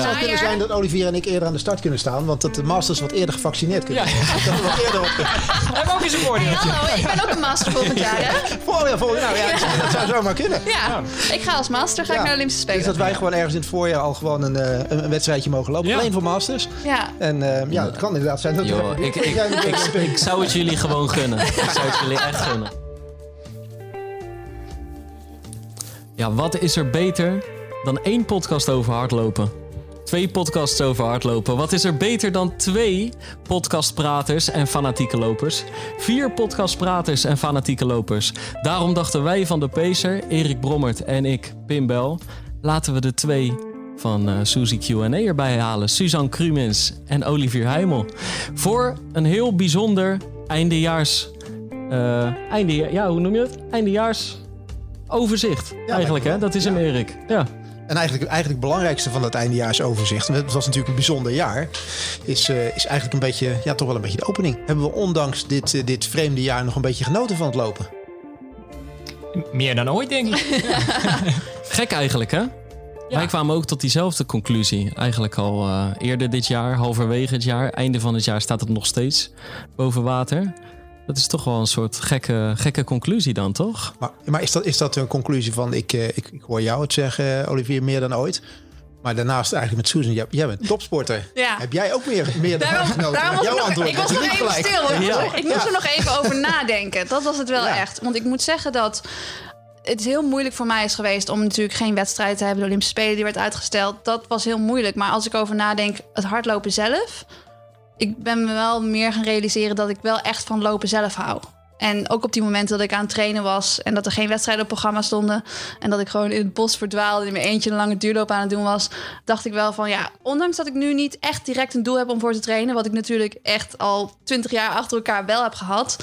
Het zou kunnen zijn dat Olivier en ik eerder aan de start kunnen staan. Want dat de masters wat eerder gevaccineerd kunnen Ja. worden. Dat we wat eerder op Hebben ook eens een voordeel. Hallo, ik ben ook een master volgend jaar, hè? Voorjaar, voorjaar. Nou ja, dat- dat zou zomaar kunnen. Ja, ik ga als master ga ik naar de Olympische Dus Spelen. dat wij gewoon ergens in het voorjaar al gewoon een, eh, een, een wedstrijdje mogen lopen. Ja. Alleen voor masters. Ja, En eh, ja, het kan inderdaad zijn dat Joh, ik, ik, jij ik, ik, zou het jullie gewoon gunnen. Ik zou het jullie echt gunnen. Ja, wat is er beter dan één podcast over hardlopen? Twee podcasts over hardlopen. Wat is er beter dan twee podcastpraters en fanatieke lopers? Vier podcastpraters en fanatieke lopers. Daarom dachten wij van de Pacer, Erik Brommert en ik, Pim Bel... laten we de twee van eh Suzy Q&A erbij halen. Suzanne Krumens en Olivier Heimel. Voor een heel bijzonder eindejaars... einde, ja, hoe noem je het? Eindejaars... Overzicht, eigenlijk, hè? Dat is hem, Erik. Ja. En eigenlijk, eigenlijk het belangrijkste van dat eindejaarsoverzicht, het was natuurlijk een bijzonder jaar, is, eh, is eigenlijk een beetje, ja, toch wel een beetje de opening. Hebben we ondanks dit, eh, dit vreemde jaar nog een beetje genoten van het lopen? Meer dan ooit, denk ik. Gek eigenlijk, hè? Wij kwamen ook tot diezelfde conclusie. Eigenlijk al eh, eerder dit jaar, halverwege het jaar. Einde van het jaar staat het nog steeds boven water. Dat is toch wel een soort gekke, gekke conclusie dan, toch? Maar, maar is, dat, is dat een conclusie van, ik, eh, ik, ik hoor jou het zeggen, eh, Olivier, meer dan ooit. Maar daarnaast eigenlijk met Susan, jij, jij bent topsporter. Ja. Heb jij ook meer, meer dan Daarom, genoten? daarom was Jouw ik antwoord ik was nog niet even gelijk. stil. Ja. Ik moest Ja. er nog even over nadenken. Dat was het wel Ja. echt. Want ik moet zeggen dat het heel moeilijk voor mij is geweest... om natuurlijk geen wedstrijd te hebben. De Olympische Spelen die werd uitgesteld. Dat was heel moeilijk. Maar als ik over nadenk, het hardlopen zelf... ik ben me wel meer gaan realiseren dat ik wel echt van lopen zelf hou. En ook op die momenten dat ik aan het trainen was... en dat er geen wedstrijden op programma stonden... en dat ik gewoon in het bos verdwaalde... in mijn eentje een lange duurloop aan het doen was... dacht ik wel van ja, ondanks dat ik nu niet echt direct een doel heb om voor te trainen... wat ik natuurlijk echt al twintig jaar achter elkaar wel heb gehad...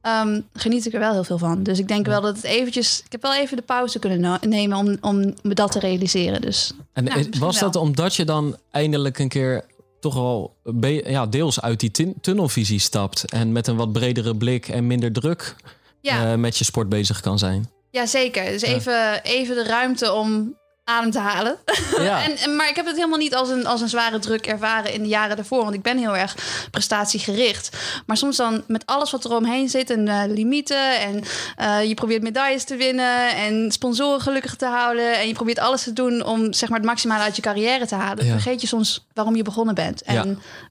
ehm, geniet ik er wel heel veel van. Dus ik denk wel dat het eventjes... Ik heb wel even de pauze kunnen no- nemen om, om me dat te realiseren. Dus En was dat wel. omdat je dan eindelijk een keer toch wel ja, deels uit die tunnelvisie stapt... en met een wat bredere blik en minder druk ja, eh, met je sport bezig kan zijn? ja zeker. Dus even, even de ruimte om adem te halen. Ja. En, en- maar ik heb het helemaal niet als een, als een zware druk ervaren in de jaren daarvoor. Want ik ben heel erg prestatiegericht. Maar soms dan met alles wat er omheen zit en eh, limieten. En eh, je probeert medailles te winnen. En sponsoren gelukkig te houden. En je probeert alles te doen om zeg maar, het maximale uit je carrière te halen. Ja. Vergeet je soms waarom je begonnen bent. En Ja.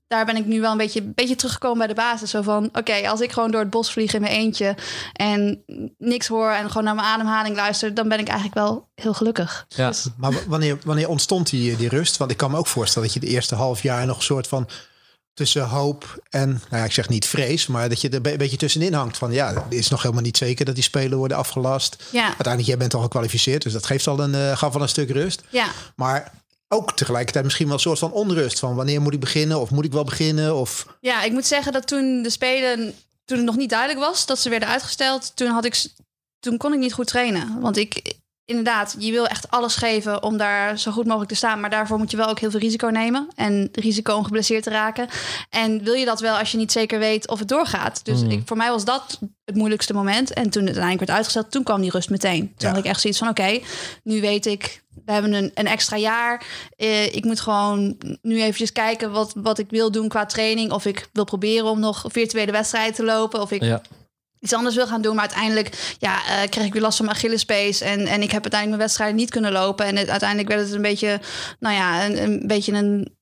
Daar ben ik nu wel een beetje, beetje teruggekomen bij de basis. Zo van, oké, als ik gewoon door het bos vlieg in mijn eentje... en niks hoor en gewoon naar mijn ademhaling luister... dan ben ik eigenlijk wel heel gelukkig. Ja. Dus- Maar wanneer, wanneer ontstond die, die rust? Want ik kan me ook voorstellen dat je de eerste half jaar nog een soort van tussen hoop en, nou ja, ik zeg niet vrees, maar dat je er een be- beetje tussenin hangt van ja, het is nog helemaal niet zeker dat die spelen worden afgelast. Ja. Uiteindelijk, jij bent al gekwalificeerd, dus dat geeft al een, eh, gaf al een stuk rust. Ja, Maar ook tegelijkertijd misschien wel een soort van onrust van wanneer moet ik beginnen of moet ik wel beginnen of Ja, ik moet zeggen dat toen de Spelen, toen het nog niet duidelijk was dat ze werden uitgesteld, toen had ik, toen kon ik niet goed trainen, want ik inderdaad, je wil echt alles geven om daar zo goed mogelijk te staan, maar daarvoor moet je wel ook heel veel risico nemen en risico om geblesseerd te raken. En wil je dat wel als je niet zeker weet of het doorgaat? Dus ik, voor mij was dat het moeilijkste moment. En toen het uiteindelijk werd uitgesteld, toen kwam die rust meteen. Toen Ja. had ik echt zoiets van: oké, nu weet ik, we hebben een, een extra jaar. Eh, ik moet gewoon nu eventjes kijken wat, wat ik wil doen qua training. Of ik wil proberen om nog virtuele wedstrijden te lopen. Of ik Ja. Iets anders wil gaan doen. Maar uiteindelijk ja, eh, kreeg ik weer last van mijn Achillespees. En, en ik heb uiteindelijk mijn wedstrijden niet kunnen lopen. En het, uiteindelijk werd het een beetje, nou ja, een beetje een,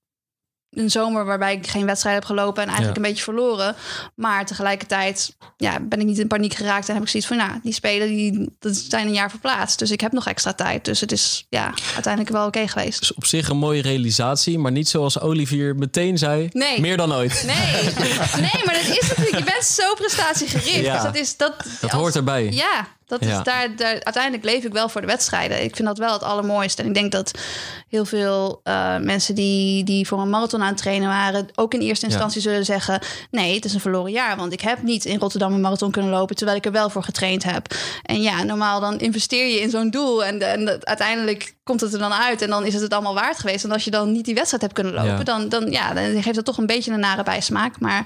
een zomer waarbij ik geen wedstrijd heb gelopen. En eigenlijk Ja. een beetje verloren. Maar tegelijkertijd ja, ben ik niet in paniek geraakt. En heb ik zoiets van, nou, die spelen die, dat zijn een jaar verplaatst. Dus ik heb nog extra tijd. Dus het is ja, uiteindelijk wel oké geweest. Dus op zich een mooie realisatie, maar niet zoals Olivier meteen zei. Nee. Meer dan ooit. Nee, nee, maar dat is natuurlijk, je bent zo prestatiegericht. Ja. Dus dat is dat. Dat hoort erbij. Ja, Dat is Ja. daar, daar, uiteindelijk leef ik wel voor de wedstrijden. Ik vind dat wel het allermooiste. En ik denk dat heel veel eh, mensen die, die voor een marathon aan het trainen waren, ook in eerste instantie zullen zeggen: nee, het is een verloren jaar. Want ik heb niet in Rotterdam een marathon kunnen lopen, terwijl ik er wel voor getraind heb. En ja, normaal dan investeer je in zo'n doel. En, en dat- uiteindelijk komt het er dan uit. En dan is het het allemaal waard geweest. En als je dan niet die wedstrijd hebt kunnen lopen, Ja. dan, dan, ja, dan geeft dat toch een beetje een nare bijsmaak. Maar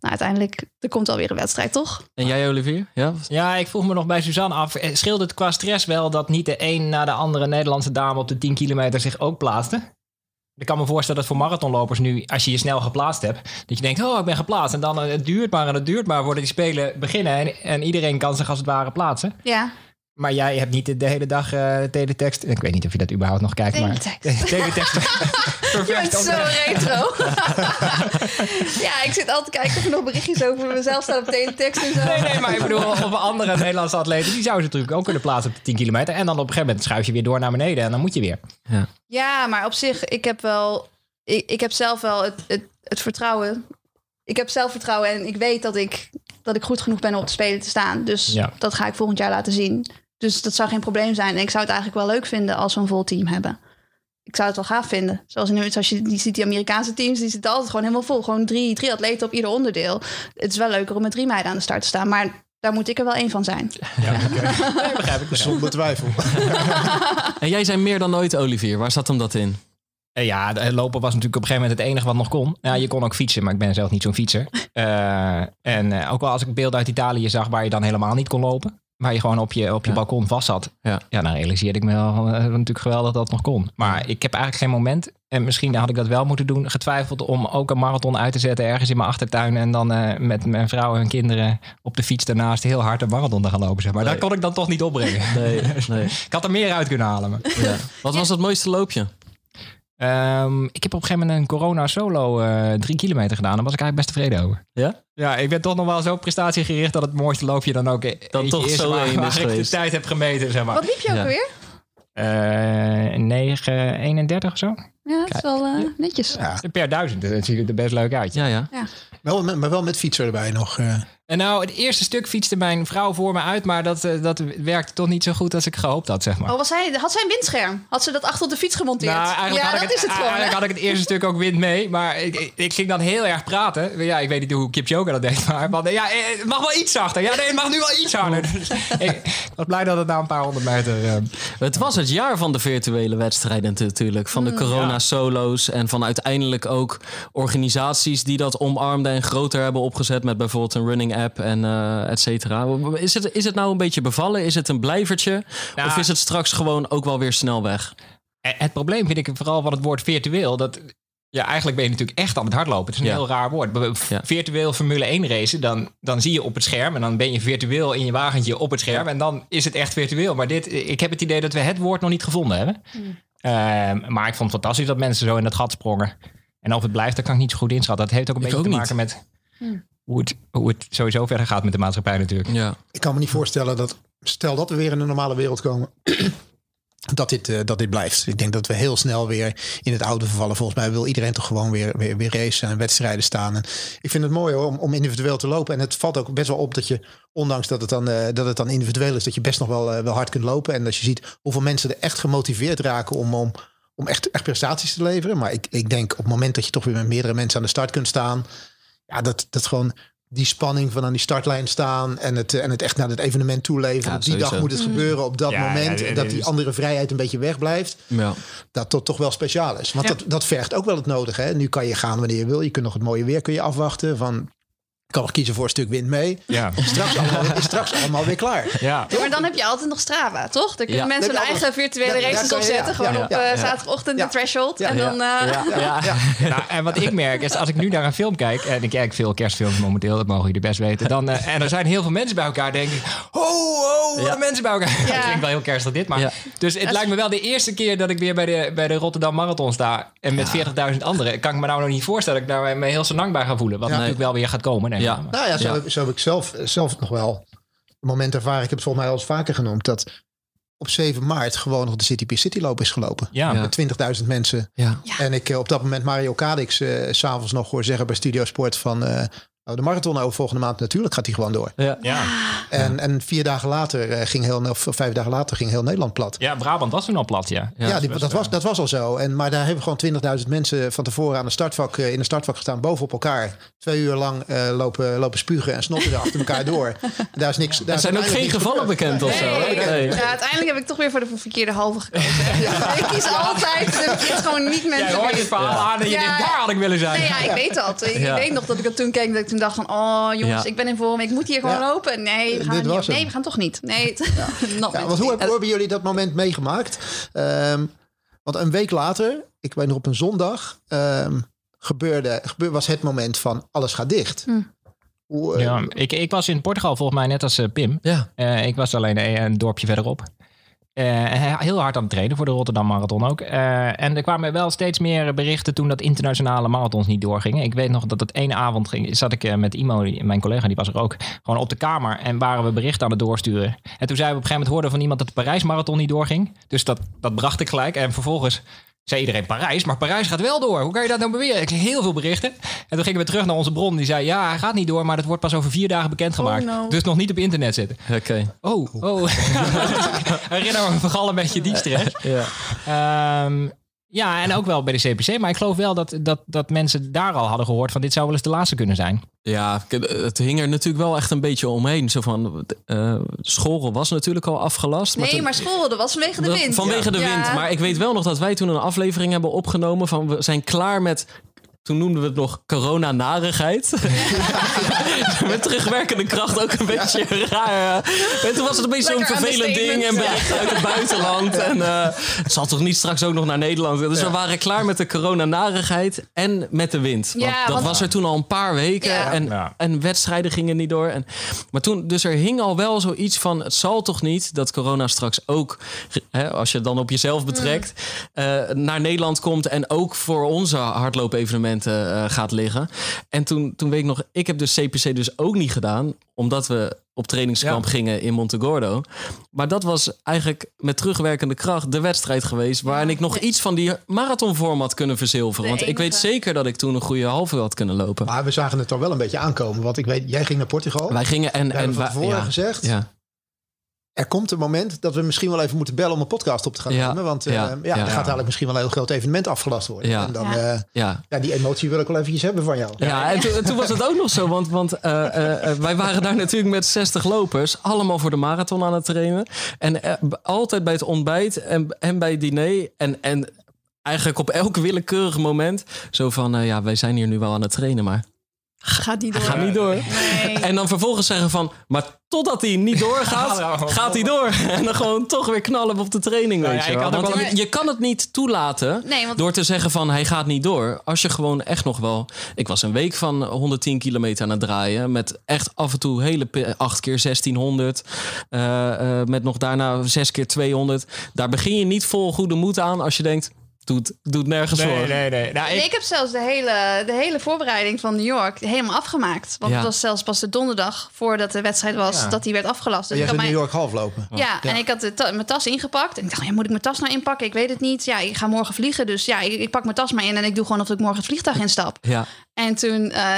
nou, uiteindelijk, er komt alweer een wedstrijd, toch? En jij, Olivier? Ja? Ja, ik vroeg me nog bij Suzanne af. eh, Scheelt het qua stress wel dat niet de een na de andere Nederlandse dame op de 10 kilometer zich ook plaatste? Ik kan me voorstellen dat voor marathonlopers nu, als je je snel geplaatst hebt, dat je denkt, oh, ik ben geplaatst. En dan eh, het duurt maar en het duurt maar voordat die spelen beginnen. En, en iedereen kan zich als het ware plaatsen. Ja. Maar jij hebt niet de, hele dag eh teletext. Ik weet niet of je dat überhaupt nog kijkt, Teletext. maar teletext. Je bent zo retro. ja, ik zit altijd te kijken of er nog berichtjes over mezelf staan op teletext en zo. Nee, nee, maar ik bedoel, of andere Nederlandse atleten, die zouden ze natuurlijk ook kunnen plaatsen op de 10 kilometer. En dan op een gegeven moment schuif je weer door naar beneden en dan moet je weer. Ja, maar op zich, ik heb wel... Ik, ik heb zelf wel het, het, het vertrouwen. Ik heb zelfvertrouwen en ik weet dat ik, dat ik goed genoeg ben om op de Spelen te staan. Dus Ja. dat ga ik volgend jaar laten zien. Dus dat zou geen probleem zijn. En ik zou het eigenlijk wel leuk vinden als we een vol team hebben. Ik zou het wel gaaf vinden. Zoals nu, als je die ziet, die Amerikaanse teams, die zitten altijd gewoon helemaal vol. Gewoon drie, drie atleten op ieder onderdeel. Het is wel leuker om met drie meiden aan de start te staan. Maar daar moet ik er wel één van zijn. Ja, nee, begrijp ik. Zonder twijfel. En jij zei meer dan ooit, Olivier. Waar zat hem dat in? Eh, Ja, de- lopen was natuurlijk op een gegeven moment het enige wat nog kon. Ja, je kon ook fietsen, maar ik ben zelf niet zo'n fietser. Eh, en eh, ook wel als ik beelden uit Italië zag waar je dan helemaal niet kon lopen. Waar je gewoon op je, op je Ja. balkon vast zat. Ja. ja, dan realiseerde ik me wel eh, natuurlijk geweldig dat het nog kon. Maar ik heb eigenlijk geen moment, en misschien had ik dat wel moeten doen, getwijfeld om ook een marathon uit te zetten ergens in mijn achtertuin. En dan eh, met mijn vrouw en kinderen op de fiets daarnaast heel hard een marathon te gaan lopen. Zeg maar. Nee. Dat kon ik dan toch niet opbrengen. Nee, nee. ik had er meer uit kunnen halen. Maar. Ja. Wat was het mooiste loopje? Ehm, ik heb op een gegeven moment een corona solo eh, drie kilometer gedaan. Daar was ik eigenlijk best tevreden over. Ja? Ja, ik ben toch nog wel zo prestatiegericht dat het mooiste loopje dan ook e- Dan eentje toch is zo waar, waar is ik de tijd heb gemeten, zeg maar. Wat liep je ook Ja. alweer? Eh 9, 31 of zo. Ja, dat is wel eh, netjes. Ja. Per duizend, dat ziet er best leuk uit. Ja, ja. Wel, met- maar wel met fietser erbij nog. En nou, het eerste stuk fietste mijn vrouw voor me uit, maar dat, eh, dat werkte toch niet zo goed als ik gehoopt had, zeg maar. Oh, was hij, had zij een windscherm? Had ze dat achter op de fiets gemonteerd? Nou, eigenlijk, ja, had, dat ik is het gewoon. eigenlijk hè? had ik het eerste stuk ook wind mee. Maar ik, ik, ik ging dan heel erg praten. Ja, ik weet niet hoe Kipchoge dat deed. Maar ja, eh, het mag wel iets zachter. Ja, nee, het mag nu wel iets harder. Dus ik was blij dat het na een paar honderd meter... eh, Het was het jaar van de virtuele wedstrijden natuurlijk. Van de corona-solo's en van uiteindelijk ook organisaties die dat omarmden en groter hebben opgezet met bijvoorbeeld een running app en eh et cetera. Is het, is het nou een beetje bevallen? Is het een blijvertje? Nou, of is het straks gewoon ook wel weer snel weg? Eh, Het probleem vind ik vooral van het woord virtueel. Dat, ja, eigenlijk ben je natuurlijk echt aan het hardlopen. Het is een Ja. heel raar woord. Virtueel Formule 1 racen, dan, dan zie je op het scherm... en dan ben je virtueel in je wagentje op het scherm... en dan is het echt virtueel. Maar dit, ik heb het idee dat we het woord nog niet gevonden hebben. Ehm, maar ik vond het fantastisch dat mensen zo in dat gat sprongen. En of het blijft, dat kan ik niet zo goed inschatten. Dat heeft ook een Ik beetje ook te niet. maken met... Hoe het, hoe het sowieso verder gaat met de maatschappij natuurlijk. Ja. Ik kan me niet voorstellen dat, stel dat we weer in een normale wereld komen, dat dit, eh, dat dit blijft. Ik denk dat we heel snel weer in het oude vervallen. Volgens mij wil iedereen toch gewoon weer, weer, weer racen en wedstrijden staan. En ik vind het mooi hoor, om, om individueel te lopen. En het valt ook best wel op dat je, ondanks dat het dan, eh, dat het dan individueel is, dat je best nog wel, eh, wel hard kunt lopen. En dat je ziet hoeveel mensen er echt gemotiveerd raken om, om, om echt, echt prestaties te leveren. Maar ik, ik denk op het moment dat je toch weer met meerdere mensen aan de start kunt staan. Ja, dat, dat gewoon die spanning van aan die startlijn staan en het, en het echt naar het evenement toeleveren. Ja, op die sowieso. dag moet het gebeuren op dat Ja, moment. ja, en dat die andere vrijheid een beetje wegblijft. ja. Dat dat toch wel speciaal is. Want Ja. dat, dat vergt ook wel het nodige. Hè? Nu kan je gaan wanneer je wil. Je kunt nog het mooie weer kun je afwachten. Van, kan nog kiezen voor een stuk wind mee. Ja. Straks allemaal, is straks allemaal weer klaar. Ja. Ja, maar dan heb je altijd nog Strava, toch? Dan kunnen Ja. mensen hun eigen virtuele races opzetten. ja, gewoon ja, op ja, eh, zaterdagochtend Ja. de threshold. Ja. en dan... eh, Ja. Ja. Nou, en wat ik merk is, als ik nu naar een film kijk... en ik kijk veel kerstfilms momenteel, dat mogen jullie best weten... Dan, eh, en er zijn heel veel mensen bij elkaar, denk ik... Oh, oh, wat mensen bij elkaar. Ja. Dat klinkt wel heel kerstig dit, maar... Ja. Dus het lijkt me wel de eerste keer dat ik weer bij de, bij de Rotterdam Marathon sta... en met 40.000 anderen, kan ik me nou nog niet voorstellen... dat ik daar me heel zo lang bij ga voelen. Wat natuurlijk wel weer gaat komen. Ja. Nou ja, zo, Ja. Heb, zo heb ik zelf, zelf nog wel een moment ervaren. Ik heb het volgens mij al eens vaker genoemd. Dat op 7 maart gewoon nog de City Pier City loop is gelopen. Ja. Ja. Met 20.000 mensen. Ja. Ja. En ik eh, op dat moment Mario Kadix eh, s s'avonds nog hoor zeggen bij Studio Sport van... eh, Nou, de marathon over volgende maand natuurlijk gaat hij gewoon door. Ja. Ja. En, en vier dagen later eh, ging heel, of vijf dagen later ging heel Nederland plat. ja, Brabant was toen al plat, ja. Ja, die- dat, was, dat was al zo. En, maar daar hebben gewoon 20.000 mensen van tevoren aan de startvak, eh, in de startvak gestaan, bovenop elkaar. Twee uur lang eh, lopen, lopen spugen en snotteren achter elkaar door. Daar is niks. Daar Er zijn ook geen gevallen bekend of zo. Nee. Ja, uiteindelijk heb ik toch weer voor de verkeerde halve gekozen. Ik kies altijd, ik kies gewoon niet Jij mensen hoort die- het verhaal aan en je Ja. denkt, daar had ik willen zijn. Nee, ja, ik weet dat. Ik Ja. weet nog dat ik het toen keek dat ik toen dacht van... Oh jongens, Ja. ik ben in vorm. Ik moet hier gewoon Ja. lopen. Nee, we gaan, Dit was hem. nee, we gaan toch niet. Nee, want hoe, be. hoe hebben jullie dat moment meegemaakt? Ehm, want een week later, ik weet nog op een zondag, ehm, gebeurde, gebeur, was het moment van alles gaat dicht. Hm. Hoe, eh, Ja, ik, ik was in Portugal volgens mij net als eh, Pim. Ja. Eh, ik was alleen een, een dorpje verderop. Eh, heel hard aan het trainen voor de Rotterdam Marathon ook. Eh, en er kwamen wel steeds meer berichten toen dat internationale marathons niet doorgingen. Ik weet nog dat het één avond ging, zat ik eh, met Imo, mijn collega, die was er ook, gewoon op de kamer. En waren we berichten aan het doorsturen. En toen zeiden we op een gegeven moment hoorden van iemand dat de Parijs Marathon niet doorging. Dus dat, dat bracht ik gelijk. En vervolgens zei iedereen Parijs, maar Parijs gaat wel door. Hoe kan je dat nou beweren? Ik kreeg heel veel berichten. En toen gingen we terug naar onze bron. Die zei, ja, hij gaat niet door, maar dat wordt pas over vier dagen bekendgemaakt. Oh, no. Dus nog niet op internet zitten. Oké. Oh, oh. Herinner me vooral een beetje die stress. Ja. Ehm, ja, en ook wel bij de CPC. Maar ik geloof wel dat, dat, dat mensen daar al hadden gehoord van dit zou wel eens de laatste kunnen zijn. Ja, het hing er natuurlijk wel echt een beetje omheen. Zo van, eh school was natuurlijk al afgelast. Nee, toen- maar school, dat was vanwege de wind. Vanwege de wind. Maar ik weet wel nog dat wij toen een aflevering hebben opgenomen van we zijn klaar met. Toen noemden we het nog corona-narigheid. met terugwerkende kracht ook een beetje raar. En toen was het een beetje zo'n vervelend ding. En berichten uit het buitenland. En eh, het zal toch niet straks ook nog naar Nederland. Dus we waren klaar met de corona-narigheid en met de wind. Want Ja, dat want- was er toen al een paar weken. Ja. En, Ja. en wedstrijden gingen niet door. En, maar toen, dus er hing al wel zoiets van: het zal toch niet dat corona straks ook, hè, als je het dan op jezelf betrekt, eh, naar Nederland komt en ook voor onze hardloop-evenementen eh, gaat liggen. En toen, toen weet ik nog, ik heb dus CPC dus ook niet gedaan, omdat we op trainingskamp Ja. gingen in Montegordo. Maar dat was eigenlijk met terugwerkende kracht de wedstrijd geweest waarin ik nog iets van die marathonvorm had kunnen verzilveren. Want ik weet zeker dat ik toen een goede halve had kunnen lopen. Maar we zagen het toch wel een beetje aankomen. Want ik weet, jij ging naar Portugal. Wij gingen en, We en hebben van wij- tevoren ja, gezegd, Ja. Er komt een moment dat we misschien wel even moeten bellen om een podcast op te gaan Ja, nemen. Want eh, ja, ja, ja. er gaat eigenlijk misschien wel een heel groot evenement afgelast worden. Ja. En dan, Ja. eh, Ja, ja, die emotie wil ik wel eventjes hebben van jou. ja en toen, toen was het ook nog zo, want, want eh, eh, eh, wij waren daar natuurlijk met 60 lopers, allemaal voor de marathon aan het trainen. En eh, altijd bij het ontbijt en, en bij het diner en, en eigenlijk op elk willekeurig moment zo van, eh, ja, wij zijn hier nu wel aan het trainen, maar Gaat niet door. gaat niet door. Nee. En dan vervolgens zeggen van, maar totdat hij niet doorgaat, gaat hij door. En dan gewoon toch weer knallen op de training, Nou weet ja, je wel. Want je, je kan het niet toelaten Nee, want door te zeggen van hij gaat niet door. Als je gewoon echt nog wel... Ik was een week van 110 kilometer aan het draaien. Met echt af en toe hele pi- acht keer 1600. eh, eh, met nog daarna zes keer 200. Daar begin je niet vol goede moed aan als je denkt... Doet, doet nergens voor. Nee, nee, nee. Nou, En ik, ik heb zelfs de hele, de hele voorbereiding van New York helemaal afgemaakt. Want Ja. het was zelfs pas de donderdag voordat de wedstrijd was Ja. dat die werd afgelast. Dus jij ik had gaat mijn, New York halflopen. ja, en ik had ta- mijn tas ingepakt. En ik dacht, ja, moet ik mijn tas nou inpakken? Ik weet het niet. Ja, ik ga morgen vliegen. Dus ja, ik, ik pak mijn tas maar in en ik doe gewoon of ik morgen het vliegtuig instap. Ja, En toen eh,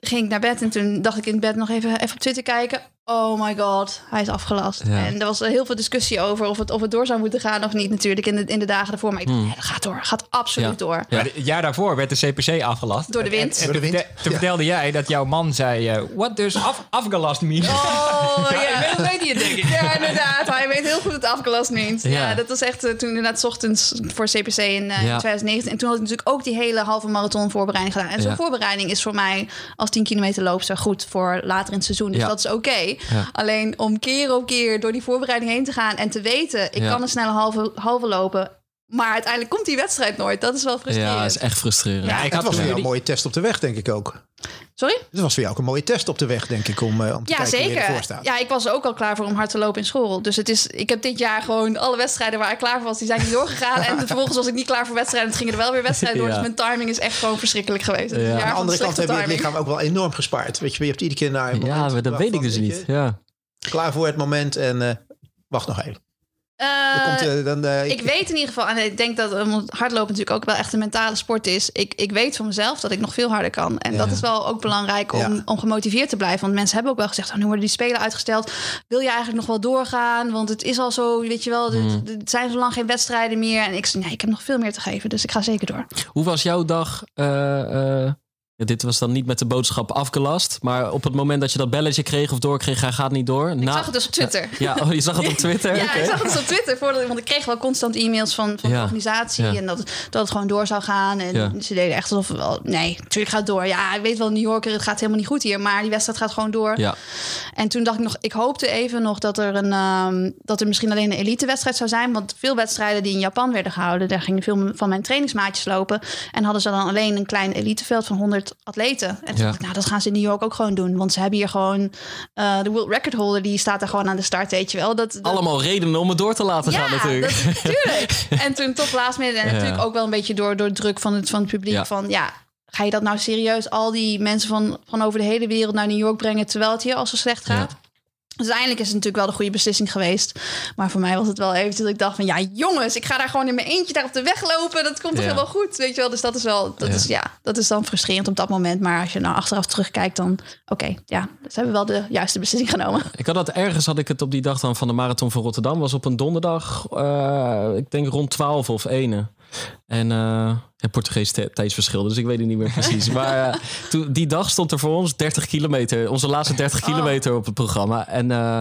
ging ik naar bed en toen dacht ik in bed nog even, even op Twitter kijken. Oh my god, hij is afgelast. Ja. En er was heel veel discussie over of het, of het door zou moeten gaan of niet natuurlijk in de, in de dagen ervoor. Maar ik dacht, Hmm. nee, dat gaat door. Gaat absoluut Ja. door. Ja. maar het jaar daarvoor werd de CPC afgelast. Door de wind. En, en Door de toen wind. vertelde jij dat jouw man zei... eh, What does af, afgelast mean? Oh Ja, ja. inmiddels weet het, denk ik. Ja, inderdaad. Hij weet heel goed wat afgelast meent. Ja. Ja. dat was echt eh, toen inderdaad ochtends voor CPC in, eh, in Ja. 2019. En toen had ik natuurlijk ook die hele halve marathon voorbereiding gedaan. En zo'n Ja. voorbereiding is voor mij als 10 kilometer loopster goed voor later in het seizoen. Dus Ja. dat is oké. Ja. Alleen om keer op keer door die voorbereiding heen te gaan en te weten, ik Ja. kan een snelle halve, halve lopen. Maar uiteindelijk komt die wedstrijd nooit. Dat is wel frustrerend. ja is echt frustrerend. Ja, ik Het had was een mooie test op de weg, denk ik ook. Sorry? Het was voor jou ook een mooie test op de weg, denk ik, om, eh, om te Ja, kijken hoe je zeker. ervoor staat. Ja, ik was ook al klaar voor om hard te lopen in school. Dus het is, ik heb dit jaar gewoon alle wedstrijden waar ik klaar voor was, die zijn niet doorgegaan. en vervolgens was ik niet klaar voor wedstrijden. En het gingen er wel weer wedstrijden door. Dus mijn timing is echt gewoon verschrikkelijk geweest. Ja. Aan de andere kant slechte heb je het lichaam ook wel enorm gespaard. Weet je, je hebt iedere keer naar een Ja, maar dat weet ik dus niet. Ja. Klaar voor het moment en eh, wacht nog even. Eh, komt, eh, dan, eh, ik weet in ieder geval, en ik denk dat um, hardlopen natuurlijk ook wel echt een mentale sport is. Ik, ik weet van mezelf dat ik nog veel harder kan. En dat is wel ook belangrijk om, Ja. om gemotiveerd te blijven. Want mensen hebben ook wel gezegd, oh, nu worden die spelen uitgesteld. Wil je eigenlijk nog wel doorgaan? Want het is al zo, weet je wel, Hmm. er het zijn zo lang geen wedstrijden meer. En ik zei, nee, ik heb nog veel meer te geven. Dus ik ga zeker door. Hoe was jouw dag? Ja, dit was dan niet met de boodschap afgelast. Maar op het moment dat je dat belletje kreeg of doorkreeg, hij gaat niet door. Ik zag het dus op Twitter. Ja, oh, je zag het op Twitter? Ja, ik zag het dus op Twitter. Voordat, want ik kreeg wel constant e-mails van, van Ja. de organisatie. Ja. En dat, dat het gewoon door zou gaan. En ze deden echt alsof... Wel, nee, natuurlijk gaat het door. Ja, ik weet wel, New Yorker, het gaat helemaal niet goed hier. Maar die wedstrijd gaat gewoon door. Ja. En toen dacht ik nog... Ik hoopte even nog dat er, een, ehm, dat er misschien alleen een elitewedstrijd zou zijn. Want veel wedstrijden die in Japan werden gehouden... daar gingen veel van mijn trainingsmaatjes lopen. En hadden ze dan alleen een klein eliteveld van 100 atleten. En toen Ja. dacht ik, nou, dat gaan ze in New York ook gewoon doen. Want ze hebben hier gewoon... eh, de world record holder, die staat daar gewoon aan de start, weet je wel. Dat, dat- Allemaal redenen om het door te laten gaan natuurlijk. dat, tuurlijk. En toen tot laatst midden. En Ja. natuurlijk ook wel een beetje door, door druk van het, van het publiek. Ja. Van ja, ga je dat nou serieus al die mensen van, van over de hele wereld naar New York brengen... terwijl het hier al zo slecht gaat? Dus uiteindelijk is het natuurlijk wel de goede beslissing geweest. Maar voor mij was het wel eventjes dat ik dacht van... ja, jongens, ik ga daar gewoon in mijn eentje daar op de weg lopen. Dat komt toch Ja. helemaal goed, weet je wel. Dus dat is wel, dat, Ja. Is, ja, dat is dan frustrerend op dat moment. Maar als je nou achteraf terugkijkt, dan... oké, ja, ze hebben wel de juiste beslissing genomen. Ik had dat ergens, had ik het op die dag dan van de Marathon van Rotterdam. Was op een donderdag, eh, ik denk rond 12 of 1. En eh ja, Portugees tij- tijdsverschil, dus ik weet het niet meer precies. maar eh, toen, die dag stond er voor ons 30 kilometer, onze laatste 30 kilometer op het programma. En, eh,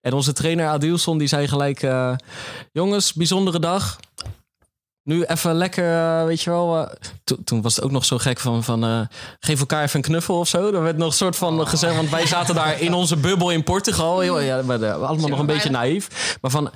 en onze trainer Adilson die zei gelijk, jongens, bijzondere dag. Nu even lekker, weet je wel. to- toen was het ook nog zo gek van, van geef elkaar even een knuffel of zo. Er werd nog een soort van gezegd, want wij zaten daar in onze bubbel in Portugal. Heel, ja, allemaal nog een beetje naïef. Maar van,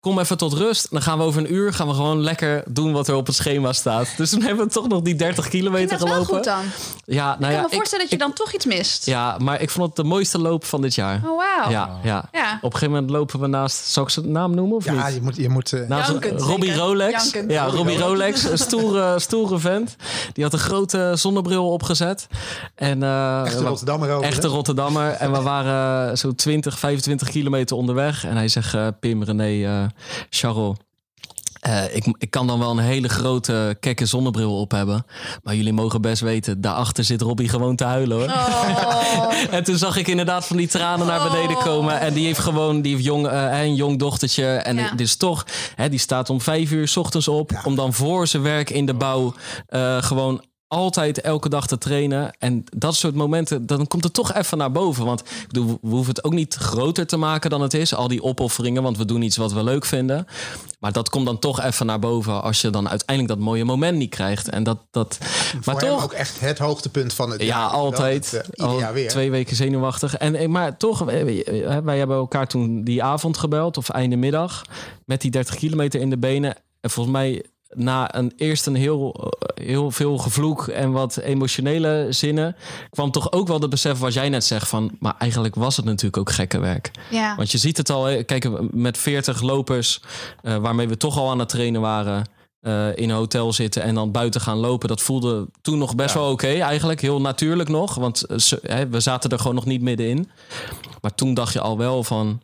kom even tot rust. Dan gaan we over een uur gaan we gewoon lekker doen wat er op het schema staat. Dus toen hebben we toch nog die 30 kilometer Dat is wel gelopen. goed dan. Ja, nou Ik kan ja, me ik- voorstellen dat je ik- dan toch iets mist. ja, maar ik vond het de mooiste loop van dit jaar. Oh, wauw. Ja, ja. Ja. Op een gegeven moment lopen we naast, zal ik zijn naam noemen of ja, niet? je moet, je moet eh, Naast Jankend, Robbie. Rolex. Jankend. Ja, Robbie Rolex. Een stoere, stoere vent. Die had een grote zonnebril opgezet. En, eh, echte Rotterdammer over. Echte? Rotterdammer. En we waren zo 20, 25 kilometer onderweg. En hij zegt, eh, Pim, René, eh Charles... eh, ik, ik kan dan wel een hele grote kekke zonnebril op hebben. Maar jullie mogen best weten, daarachter zit Robbie gewoon te huilen hoor. Oh. En toen zag ik inderdaad van die tranen naar beneden komen. En die heeft gewoon die heeft jong, eh, een jong dochtertje. En Ja. het is toch, hè, die staat om vijf uur 's ochtends op. Om dan voor zijn werk in de bouw eh, gewoon altijd elke dag te trainen. En dat soort momenten, dan komt het toch even naar boven. Want ik bedoel, we hoeven het ook niet groter te maken dan het is. Al die opofferingen, want we doen iets wat we leuk vinden. Maar dat komt dan toch even naar boven als je dan uiteindelijk dat mooie moment niet krijgt. En dat, dat maar Voor toch. ook echt het hoogtepunt van het Ja, jaar. altijd. Dat, eh, Al weer. Twee weken zenuwachtig. En, eh, maar toch, wij hebben elkaar toen die avond gebeld, of einde middag, met die 30 kilometer in de benen. En volgens mij na een, eerst een heel, eh, heel veel gevloek en wat emotionele zinnen, kwam toch ook wel het besef wat jij net zegt van, maar eigenlijk was het natuurlijk ook gekke werk. Ja. Want je ziet het al, kijk, met 40 lopers, eh, waarmee we toch al aan het trainen waren, eh, in een hotel zitten en dan buiten gaan lopen. Dat voelde toen nog best wel oké, eigenlijk. Heel natuurlijk nog, want we zaten er gewoon nog niet middenin. Maar toen dacht je al wel van,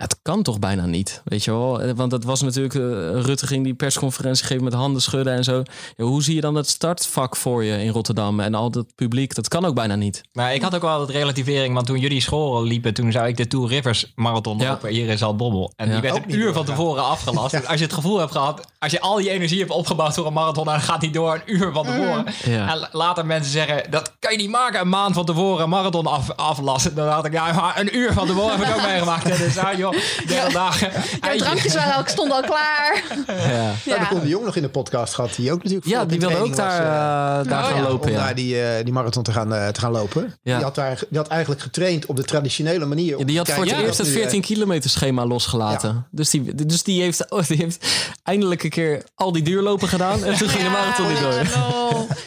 ja, het kan toch bijna niet, weet je wel? Eh, Want het was natuurlijk, eh, Rutte ging die persconferentie geven met handen schudden en zo. Ja, hoe zie je dan het startvak voor je in Rotterdam en al dat publiek? Dat kan ook bijna niet. Maar ik had ook wel wat relativering, want toen jullie school liepen, toen zou ik de Tour Rivers marathon Ja. lopen hier in Zaltbommel. En Ja. die werd Ook een uur van tevoren afgelast. Dus als je het gevoel hebt gehad, als je al die energie hebt opgebouwd voor een marathon, dan gaat die door een uur van tevoren. Ja. En la- later mensen zeggen, dat kan je niet maken, een maand van tevoren een marathon af, aflassen. Dan dacht ik, ja, maar een uur van tevoren heb ik ook meegemaakt. Dus ja, joh, derde dagen. Jouw drankjes waren ook, stonden al klaar. Ja, Ja. Koen de Jong nog in de podcast gehad. Die ook natuurlijk ja die wilde ook daar, was, eh, daar Oh, gaan ja. lopen. om Ja. daar die, eh, die marathon te gaan, eh, te gaan lopen. Ja. Die, had daar, die had eigenlijk getraind op de traditionele manier. Ja, die had voor het eerst het dat nu, 14 kilometer schema losgelaten. Dus, die, dus die, heeft, oh, die heeft eindelijk een keer al die duurlopen gedaan. En toen ging de marathon niet door.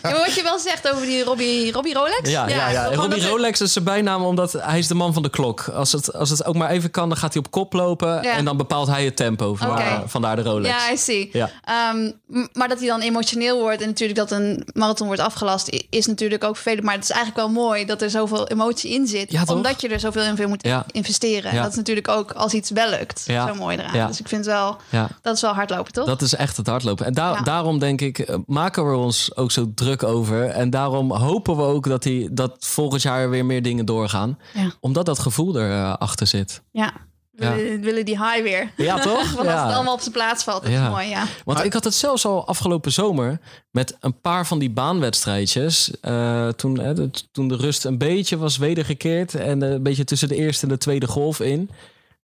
Ja, maar wat je wel zegt over die Robbie, Robbie Rolex. Ja, ja, ja. Robbie Rolex is zijn bijnaam omdat hij is de man van de klok. Als het, als het ook maar even kan, dan gaat hij op kop lopen Ja. en dan bepaalt hij het tempo. Oké. vandaar de Rolex. Ja, I see. Ja. Ehm, maar dat hij dan emotioneel wordt en natuurlijk dat een marathon wordt afgelast, is natuurlijk ook vervelend. Maar het is eigenlijk wel mooi dat er zoveel emotie in zit. Ja, omdat je er zoveel in veel moet investeren. En dat is natuurlijk ook als iets wel lukt. Ja. Zo mooi eraan. Dus ik vind wel, Ja. dat is wel hardlopen, toch? Dat is echt het hardlopen. En daarom denk ik, eh, maken we ons ook zo druk over. En daarom hopen we ook dat, die, dat volgend jaar weer meer dingen doorgaan. Omdat dat gevoel erachter achter zit. Ja. We Ja. willen, willen die high weer. Ja, toch? Want als Ja. het allemaal op zijn plaats valt, dat Ja. is mooi, ja. Want ik had het zelfs al afgelopen zomer met een paar van die baanwedstrijdjes. Eh, toen, hè, de- toen de rust een beetje was wedergekeerd en eh, een beetje tussen de eerste en de tweede golf in.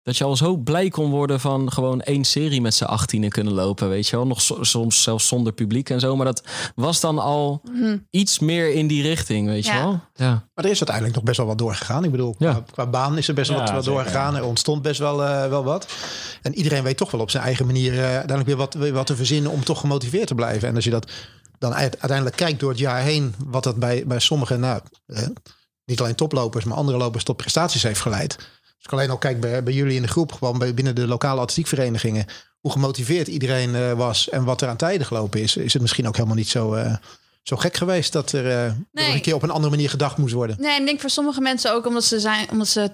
Dat je al zo blij kon worden van gewoon één serie met z'n achttienen kunnen lopen, weet je wel. Nog so- soms zelfs zonder publiek en zo. Maar dat was dan al iets meer in die richting, weet je Mhm. Wel. Ja. Maar er is uiteindelijk nog best wel wat doorgegaan. Ik bedoel, Ja. qua, qua baan is er best wel Ja, wat, zeker. doorgegaan. Er ontstond best wel, eh, wel wat. En iedereen weet toch wel op zijn eigen manier eh, uiteindelijk weer wat, weer wat te verzinnen om toch gemotiveerd te blijven. En als je dat dan uit- uiteindelijk kijkt door het jaar heen, wat dat bij, bij sommigen, nou, eh, niet alleen toplopers, maar andere lopers tot prestaties heeft geleid. Als ik alleen al kijk bij, bij jullie in de groep, gewoon bij, binnen de lokale atletiekverenigingen, hoe gemotiveerd iedereen eh, was en wat er aan tijden gelopen is, is het misschien ook helemaal niet zo, eh, zo gek geweest dat er, eh, er een keer op een andere manier gedacht moest worden. Nee, en ik denk voor sommige mensen ook omdat ze zijn, omdat ze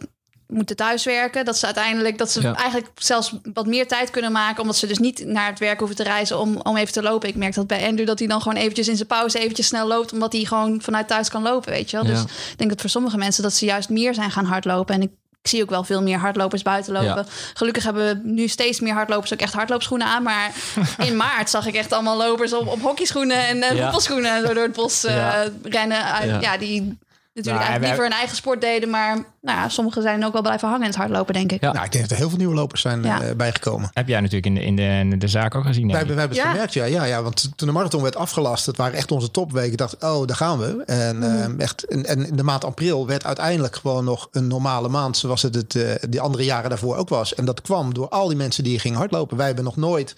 moeten thuiswerken, dat ze uiteindelijk dat ze Ja. eigenlijk zelfs wat meer tijd kunnen maken, omdat ze dus niet naar het werk hoeven te reizen om, om even te lopen. Ik merk dat bij Andrew dat hij dan gewoon eventjes in zijn pauze eventjes snel loopt, omdat hij gewoon vanuit thuis kan lopen, weet je wel. Dus ik denk dat voor sommige mensen dat ze juist meer zijn gaan hardlopen en ik ik zie ook wel veel meer hardlopers buiten lopen. Ja. Gelukkig hebben we nu steeds meer hardlopers ook echt hardloopschoenen aan. Maar in maart zag ik echt allemaal lopers op, op hockeyschoenen en uh, Ja. voetbalschoenen door het bos eh, Ja. rennen. Uh, ja. die natuurlijk Nou, eigenlijk liever hun eigen sport deden. Maar nou ja, sommigen zijn ook wel blijven hangen in het hardlopen, denk ik. Ja. Nou, ik denk dat er heel veel nieuwe lopers zijn Ja. eh, bijgekomen. Heb jij natuurlijk in de, in de, in de zaak ook gezien. Wij, wij hebben het Ja. gemerkt, ja, ja, ja. Want toen de marathon werd afgelast, dat waren echt onze topweken. Ik dacht, oh, daar gaan we. En, Mhm. eh, echt, en, en in de maand april werd uiteindelijk gewoon nog een normale maand. Zoals het, het eh, die andere jaren daarvoor ook was. En dat kwam door al die mensen die gingen hardlopen. Wij hebben nog nooit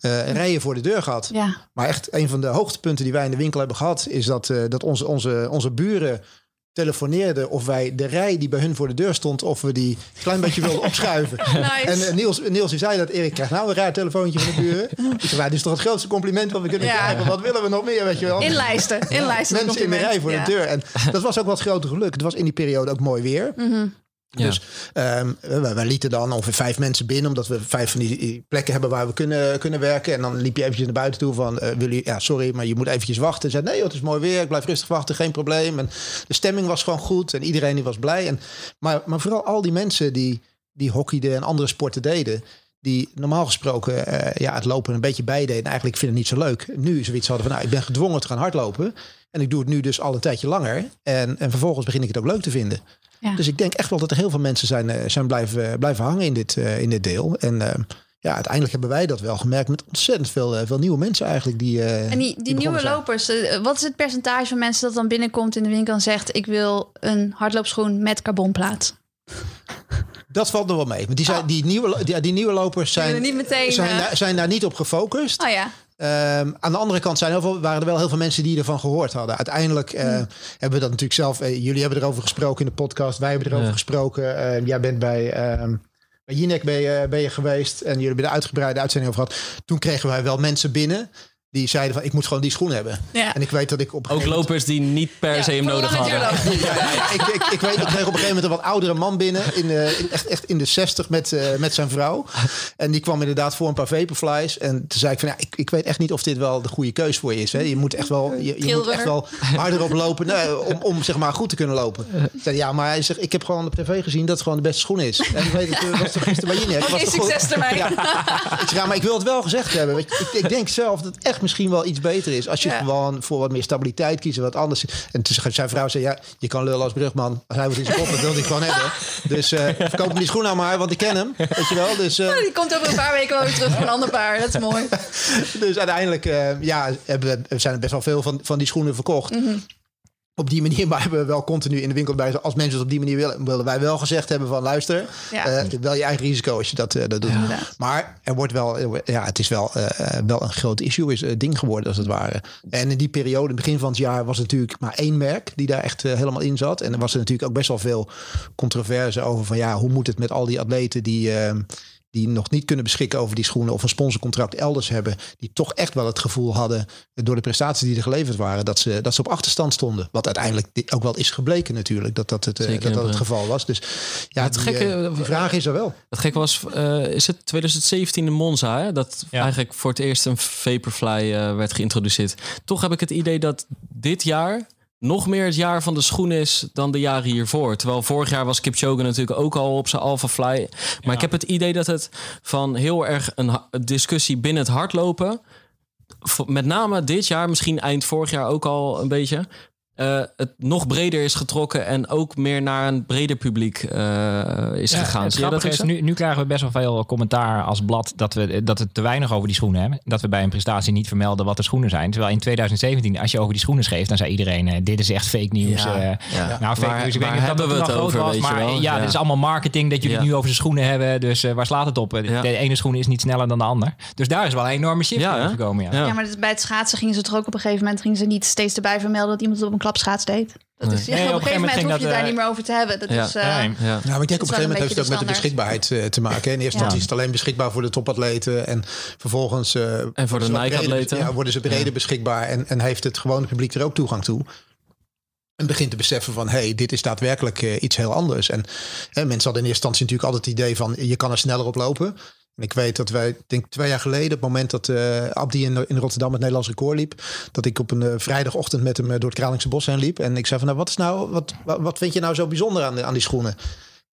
eh rijen voor de deur gehad. Ja. Maar echt een van de hoogtepunten die wij in de winkel hebben gehad... is dat, eh, dat onze, onze, onze buren telefoneerden of wij de rij die bij hun voor de deur stond... of we die een klein beetje wilden opschuiven. Nice. En eh, Niels, Niels die zei dat Erik krijgt nou een raar telefoontje van de buren. Ik zei, "Nou, dit is toch het grootste compliment wat we kunnen Ja. krijgen. Wat willen we nog meer, weet je wel? Inlijsten. Inlijsten. Mensen in de rij voor Ja. de deur. En dat was ook wat grote geluk. Het was in die periode ook mooi weer. Mhm. Ja. Dus ehm, wij lieten dan ongeveer vijf mensen binnen, omdat we vijf van die- plekken hebben waar we kunnen, kunnen werken. En dan liep je eventjes naar buiten toe van, eh wil je, ja, sorry, maar je moet eventjes wachten. En zei, nee, het is mooi weer, ik blijf rustig wachten, geen probleem. En de stemming was gewoon goed en iedereen die was blij. En, maar, maar vooral al die mensen die, die hockeyden en andere sporten deden, die normaal gesproken eh, ja, het lopen een beetje bijdeden. En eigenlijk vinden het niet zo leuk. Nu zoiets hadden van, nou, ik ben gedwongen te gaan hardlopen. En ik doe het nu dus al een tijdje langer. En, en vervolgens begin ik het ook leuk te vinden. Ja. Dus ik denk echt wel dat er heel veel mensen zijn, eh, zijn blijven, blijven hangen in dit, eh, in dit deel. En eh, ja, uiteindelijk hebben wij dat wel gemerkt met ontzettend veel, eh, veel nieuwe mensen eigenlijk. Die, eh, En die, die, nieuwe zijn. lopers, eh, wat is het percentage van mensen dat dan binnenkomt in de winkel en zegt: Ik wil een hardloopschoen met carbonplaat? Dat valt nog wel mee. Want die, zijn, die, nieuwe, die, die nieuwe lopers zijn, willen niet meteen, zijn, eh, daar, zijn daar niet op gefocust. Oh ja. Ehm, aan de andere kant zijn heel veel, waren er wel heel veel mensen die ervan gehoord hadden. Uiteindelijk eh, hebben we dat natuurlijk zelf. eh, jullie hebben erover gesproken in de podcast. Wij hebben erover Ja. gesproken. Eh, jij bent bij. ehm bij Jinek ben je, ben je geweest en jullie hebben de uitgebreide uitzending over gehad. Toen kregen wij wel mensen binnen die zeiden van ik moet gewoon die schoen hebben. Ja. En ik weet dat ik op een Ook moment- lopers die niet per se hem nodig hadden. ja, ik, ik, ik weet, ik kreeg op een gegeven moment een wat oudere man binnen. In, eh, in- echt, echt in de 60 met, eh, met zijn vrouw. En die kwam inderdaad voor een paar Vaporflies. En toen zei ik van ja, ik, ik weet echt niet of dit wel de goede keus voor je is. Hè. Je moet echt wel, je, je moet echt wel harder op lopen nee, om, om zeg maar goed te kunnen lopen. Ik zei ja, maar hij zegt, ik heb gewoon op tv gezien dat het gewoon de beste schoen is. En ik weet het, eh, was toch gisteren bij. Oké, toch goed? succes ermee. Ja. Ik maar ik wil het wel gezegd hebben. Je, ik, ik denk zelf dat het echt misschien wel iets beter is. Als je Ja. gewoon voor wat meer stabiliteit kiest en wat anders. En zei zijn vrouw, zei, ja, je kan lullen als brugman. Als hij wat in zijn kop, dat wilde ik gewoon hebben. Dus eh verkoop hem die schoen aan maar, want ik ken hem. Weet je wel. Dus, eh, Oh, Die komt over een paar weken wel weer terug voor een ander paar. Dat is mooi. dus uiteindelijk eh, ja, hebben, we- zijn er best wel veel van, van die schoenen verkocht. Op die manier maar hebben we wel continu in de winkel bij. Als mensen het op die manier willen, willen wij wel gezegd hebben van luister, Ja. eh, wel je eigen risico als je dat, eh, dat doet. Maar er wordt wel, ja, het is wel, eh, wel een groot issue, is ding geworden als het ware. En in die periode, begin van het jaar, was het natuurlijk maar één merk die daar echt eh, helemaal in zat. En er was er natuurlijk ook best wel veel controverse over van ja, hoe moet het met al die atleten die. Eh, die nog niet kunnen beschikken over die schoenen of een sponsorcontract elders hebben, die toch echt wel het gevoel hadden door de prestaties die er geleverd waren, dat ze, dat ze op achterstand stonden. Wat uiteindelijk ook wel is gebleken natuurlijk, dat dat het, eh, Zeker, dat, dat het geval was. Dus ja, Het die, gekke- eh, die vraag is er wel. Het gekke was, eh, is het 2017 in Monza, hè? dat Ja. eigenlijk voor het eerst een Vaporfly eh, werd geïntroduceerd. Toch heb ik het idee dat dit jaar nog meer het jaar van de schoen is dan de jaren hiervoor. Terwijl vorig jaar was Kipchoge natuurlijk ook al op zijn Alpha Fly. Maar ik heb het idee dat het van heel erg een discussie binnen het hardlopen... met name dit jaar, misschien eind vorig jaar ook al een beetje... eh, het nog breder is getrokken en ook meer naar een breder publiek eh, is Ja, gegaan. het dat grappige is, nu, nu krijgen we best wel veel commentaar als blad dat we dat het te weinig over die schoenen hebben. Dat we bij een prestatie niet vermelden wat de schoenen zijn. Terwijl in 2017, als je over die schoenen schreef, dan zei iedereen: eh, dit is echt fake nieuws. Ja, ja. Nou, fake nieuws. Ik weet niet dat we het over, was, maar ja, Ja. dit is allemaal marketing dat jullie Ja. het nu over de schoenen hebben. Dus eh, waar slaat het op? De, Ja. de ene schoen is niet sneller dan de ander. Dus daar is wel een enorme shift Ja, in gekomen. Ja. Ja. Ja, maar dus bij het schaatsen gingen ze toch ook op een gegeven moment gingen ze niet steeds erbij vermelden dat iemand het op een klapschaats deed. Dat is, Nee, ja, op op een gegeven moment hoef je dat, daar niet meer over te hebben. Dat ja. is, eh. Ja. Nou, maar ik denk Dat op een gegeven moment heeft het ook met de beschikbaarheid eh, te maken. hè. In eerste instantie is het alleen beschikbaar voor de topatleten. En vervolgens... eh, En voor de Nike-atleten. Ja, worden ze breder beschikbaar. En, en heeft het gewone publiek er ook toegang toe. En begint te beseffen van, hé, hey, dit is daadwerkelijk iets heel anders. En hè, mensen hadden in eerste instantie natuurlijk altijd het idee van, je kan er sneller op lopen. En ik weet dat wij, denk twee jaar geleden, op het moment dat eh, Abdi in, Rotterdam het Nederlands record liep, dat ik op een eh, vrijdagochtend met hem eh, door het Kralingse Bos heen liep. En ik zei van, nou, wat is nou, wat, wat, vind je nou zo bijzonder aan, aan die schoenen?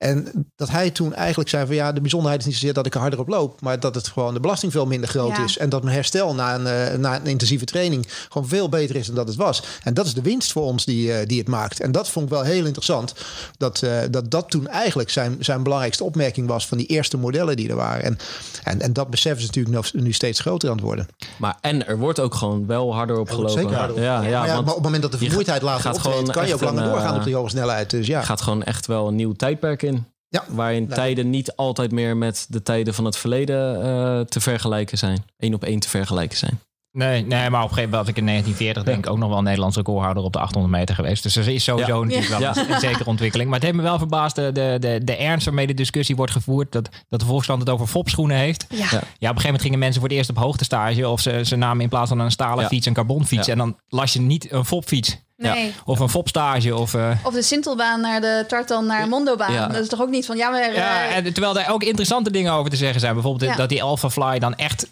En dat hij toen eigenlijk zei van ja, de bijzonderheid is niet zozeer dat ik er harder op loop, maar dat het gewoon de belasting veel minder groot Ja. is. En dat mijn herstel na een, eh, na een intensieve training gewoon veel beter is dan dat het was. En dat is de winst voor ons die, eh, die het maakt. En dat vond ik wel heel interessant. Dat eh, dat, dat toen eigenlijk zijn, zijn belangrijkste opmerking was van die eerste modellen die er waren. En, en, en dat beseffen ze natuurlijk nog, nu steeds groter aan het worden. Maar en er wordt ook gewoon wel harder op gelopen. zeker harder op Ja, ja, maar, ja, want maar op het moment dat de vermoeidheid later gaat optreedt, gewoon kan je ook langer een, doorgaan op die hoge snelheid. Dus ja. gaat gewoon echt wel een nieuw tijdperk in. Ja. Waarin tijden niet altijd meer met de tijden van het verleden eh, te vergelijken zijn. Eén op één te vergelijken zijn. Nee, nee, maar op een gegeven moment was ik in 1940 denk ik ook nog wel een Nederlands recordhouder op de 800 meter geweest. Dus er is sowieso Ja. natuurlijk wel Ja. een, een zekere ontwikkeling. Maar het heeft me wel verbaasd de, de, de, de ernst waarmee de discussie wordt gevoerd. Dat, dat de Volkskrant het over fopschoenen heeft. ja. Ja. Op een gegeven moment gingen mensen voor het eerst op hoogtestage. Of ze, ze namen in plaats van een stalen Ja. fiets een carbonfiets. Ja. En dan las je niet een fopfiets. Nee. Of een fopstage. Of, eh, Of de Sintelbaan naar de Tartan naar Mondobaan. Ja. Dat is toch ook niet van ja, maar eh, ja, en terwijl er ook interessante dingen over te zeggen zijn. Bijvoorbeeld dat die Alpha Fly dan echt...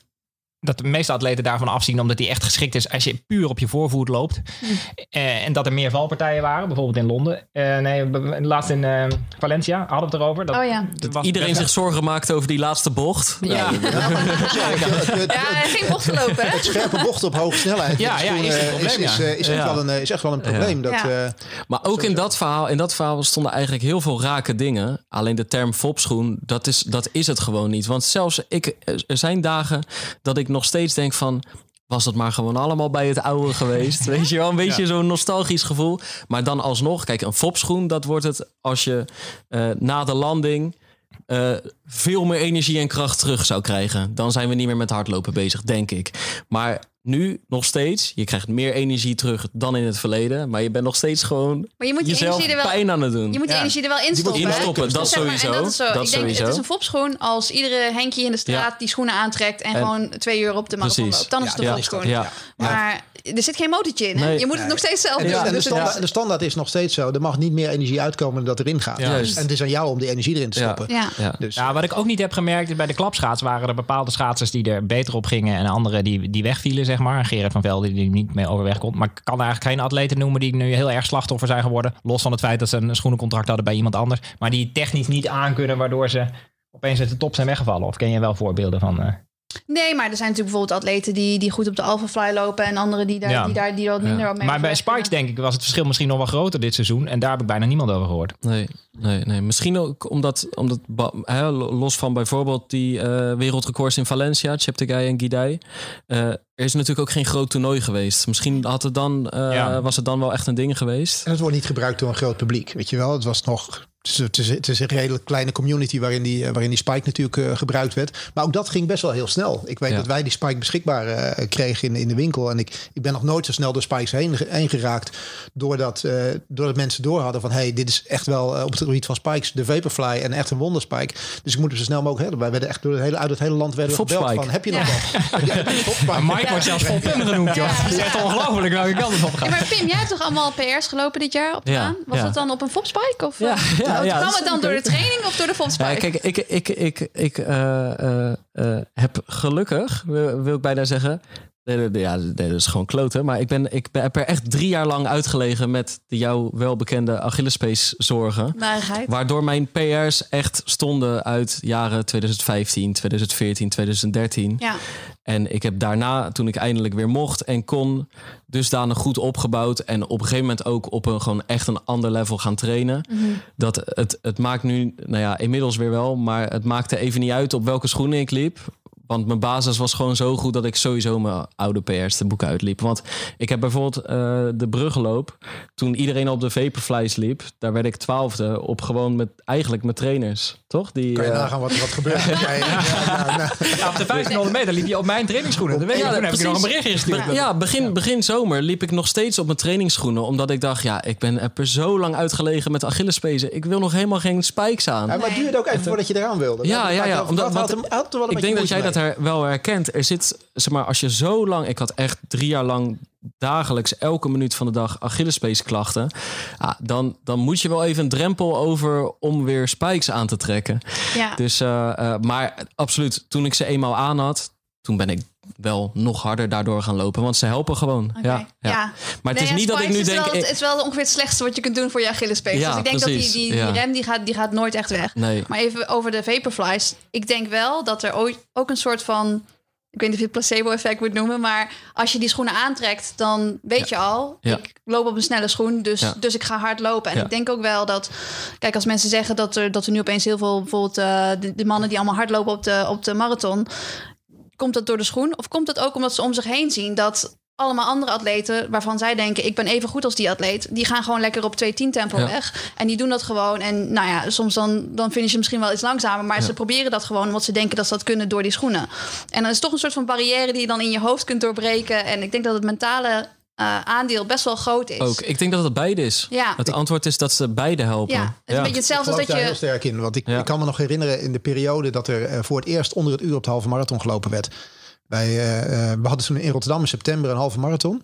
Dat de meeste atleten daarvan afzien omdat die echt geschikt is als je puur op je voorvoet loopt. Eh, en dat er meer valpartijen waren, bijvoorbeeld in Londen. Eh, nee, laatst in eh, Valencia hadden we het erover. Dat, Oh ja. dat Iedereen best- zich zorgen maakt over die laatste bocht. Ja, Ja, ja, geen bocht gelopen, hè? het scherpe bocht op hoge snelheid. Ja, ja, is een probleem, is, ja. is, echt wel een, is echt wel een probleem. Dat, Ja. eh, Maar ook in dat, verhaal, in dat verhaal stonden eigenlijk heel veel rake dingen. Alleen de term fopschoen, dat is, dat is het gewoon niet. Want zelfs ik, er zijn dagen dat ik nog steeds denk van... Was dat maar gewoon allemaal bij het oude geweest? Weet je wel, een beetje zo'n nostalgisch gevoel. Maar dan alsnog, kijk, een fopschoen, dat wordt het als je eh, na de landing eh, veel meer energie en kracht terug zou krijgen. Dan zijn we niet meer met hardlopen bezig, denk ik. Maar nu nog steeds, je krijgt meer energie terug dan in het verleden. Maar je bent nog steeds gewoon Maar je moet je jezelf energie er wel pijn aan het doen. Je moet die Ja. energie er wel instoppen. instoppen, dat Zeg maar, sowieso. dat is zo. Dat ik denk, sowieso. het is een fopschoen als iedere Henkje in de straat Ja. die schoenen aantrekt en, En- gewoon twee uur op de marathon loopt. Dan is Ja, het een fopschoen. Ja. Maar er zit geen motortje in. Hè? Nee. je moet het nog steeds zelf En, doen. de, en de, Dus het- standaard, de standaard is nog steeds zo. Er mag niet meer energie uitkomen dan dat erin gaat. Juist. En het is aan jou om die energie erin te stoppen. ja. Ja. Dus, Ja, wat ik ook niet heb gemerkt is bij de klapschaats waren er bepaalde schaatsers die er beter op gingen en anderen die, die wegvielen, zeg maar. Gerard van Velde die er niet mee overweg kon. Maar ik kan eigenlijk geen atleten noemen die nu heel erg slachtoffer zijn geworden. Los van het feit dat ze een schoenencontract hadden bij iemand anders. Maar die technisch niet aankunnen waardoor ze opeens uit de top zijn weggevallen. Of ken je wel voorbeelden van? eh? Nee, maar er zijn natuurlijk bijvoorbeeld atleten die, die goed op de Alpha Fly lopen en anderen die daar, Ja. die daar die wat minder op mee Maar bij Spikes denk ik was het verschil misschien nog wel groter dit seizoen. En daar heb ik bijna niemand over gehoord. Nee, nee, nee. Misschien ook omdat, omdat los van bijvoorbeeld die eh, wereldrecords in Valencia, Cheptegei en Guidai. eh, er is natuurlijk ook geen groot toernooi geweest. Misschien had het dan, eh, Ja. was het dan wel echt een ding geweest. En het wordt niet gebruikt door een groot publiek. Weet je wel, het was nog. Het is, het is, het is een redelijk kleine community waarin die, eh, waarin die Spike natuurlijk eh, gebruikt werd. Maar ook dat ging best wel heel snel. Ik weet Ja. dat wij die Spike beschikbaar eh, kregen in, in de winkel. En ik, ik ben nog nooit zo snel door Spikes heen, heen geraakt. Doordat, eh, doordat mensen door hadden van... hey, dit is echt wel op het gebied van Spikes de Vaporfly en echt een wonderspike. Dus ik moet hem zo snel mogelijk hebben. Wij werden echt door het hele, uit het hele land werden we gebeld van... heb je nog wat? Ja, Mike wordt zelfs volpin genoemd, joh. Ja. Dat is echt ongelooflijk welke kant het op Ja, gaat. maar Pim, jij hebt toch allemaal PR's gelopen dit jaar op de Ja, baan? Was ja. dat dan op een Fopspike? Of, Ja, ja, kwam ja, het dan door de training of door de? Ja, kijk, ik, ik, ik, ik eh, eh, eh, heb gelukkig, wil, wil ik bijna zeggen. Nee, nee, ja, nee, dat is gewoon kloten. Maar ik, ben, ik ben, heb er echt drie jaar lang uitgelegen met de jou welbekende Achillespees zorgen. Narigheid. Waardoor mijn PR's echt stonden uit jaren 2015, 2014, 2013. Ja. En ik heb daarna, toen ik eindelijk weer mocht en kon, dusdanig goed opgebouwd. En op een gegeven moment ook op een gewoon echt een ander level gaan trainen. Dat het, het maakt nu, nou ja, inmiddels weer wel. Maar het maakte even niet uit op welke schoenen ik liep. Want mijn basis was gewoon zo goed dat ik sowieso mijn oude PR's de boeken uitliep. Want ik heb bijvoorbeeld eh, de bruggenloop. Toen iedereen op de Vaporflies liep, daar werd ik twaalfde op gewoon met eigenlijk met trainers. Toch? Die, Kan je eh, nagaan wat, wat gebeurt? Ja, ja, ja, nou, Ja, op de 1500 meter liep je op mijn trainingsschoenen. Je, Ja, toen heb ik nog een berichtje gestuurd. Ja, begin, begin zomer liep ik nog steeds op mijn trainingsschoenen. Omdat ik dacht, ja, ik ben heb er zo lang uitgelegen met Achillespezen. Ik wil nog helemaal geen spikes aan. Ja, maar het duurde ook even voordat je eraan wilde. Ja, ja, ja. dat- Omdat, een ik denk dat jij dat wel herkent. Er zit, zeg maar, als je zo lang... Ik had echt drie jaar lang dagelijks, elke minuut van de dag Achillespeesklachten. Ja, dan, dan moet je wel even een drempel over om weer spikes aan te trekken. Ja. Dus, eh, eh, maar absoluut, toen ik ze eenmaal aan had... Toen ben ik wel nog harder daardoor gaan lopen. Want ze helpen gewoon. Ja, ja. Ja. Maar het Nee, is niet dat ik nu is denk... Wel, ik- het is wel ongeveer het slechtste wat je kunt doen voor je Achillespees. Ja, dus ik denk precies. dat die, die, rem die gaat, die gaat nooit echt weg. Nee. Maar even over de Vaporflies. Ik denk wel dat er ooit ook een soort van... Ik weet niet of je het placebo-effect moet noemen. Maar als je die schoenen aantrekt, dan weet je al... Ja. Ik loop op een snelle schoen, dus, dus ik ga hard lopen. En ik denk ook wel dat... Kijk, als mensen zeggen dat er, dat er nu opeens heel veel... Bijvoorbeeld eh, de, de mannen die allemaal hard lopen op de, op de marathon... Komt dat door de schoen? Of komt dat ook omdat ze om zich heen zien dat allemaal andere atleten waarvan zij denken ik ben even goed als die atleet, die gaan gewoon lekker op 2.10 tempo Ja. weg en die doen dat gewoon en nou ja, soms dan dan finish je misschien wel iets langzamer, maar Ja. ze proberen dat gewoon omdat ze denken dat ze dat kunnen door die schoenen. En dan is het toch een soort van barrière die je dan in je hoofd kunt doorbreken en ik denk dat het mentale eh, aandeel best wel groot is. Ook. Ik denk dat het beide is. Ja. Het antwoord is dat ze beide helpen. Ja, het is een beetje Ik hetzelfde als geloof dat daar heel je sterk in. Want ik, Ja. ik kan me nog herinneren in de periode dat er eh, voor het eerst onder het uur op de halve marathon gelopen werd. Wij, eh, eh, we hadden toen in Rotterdam in september een halve marathon.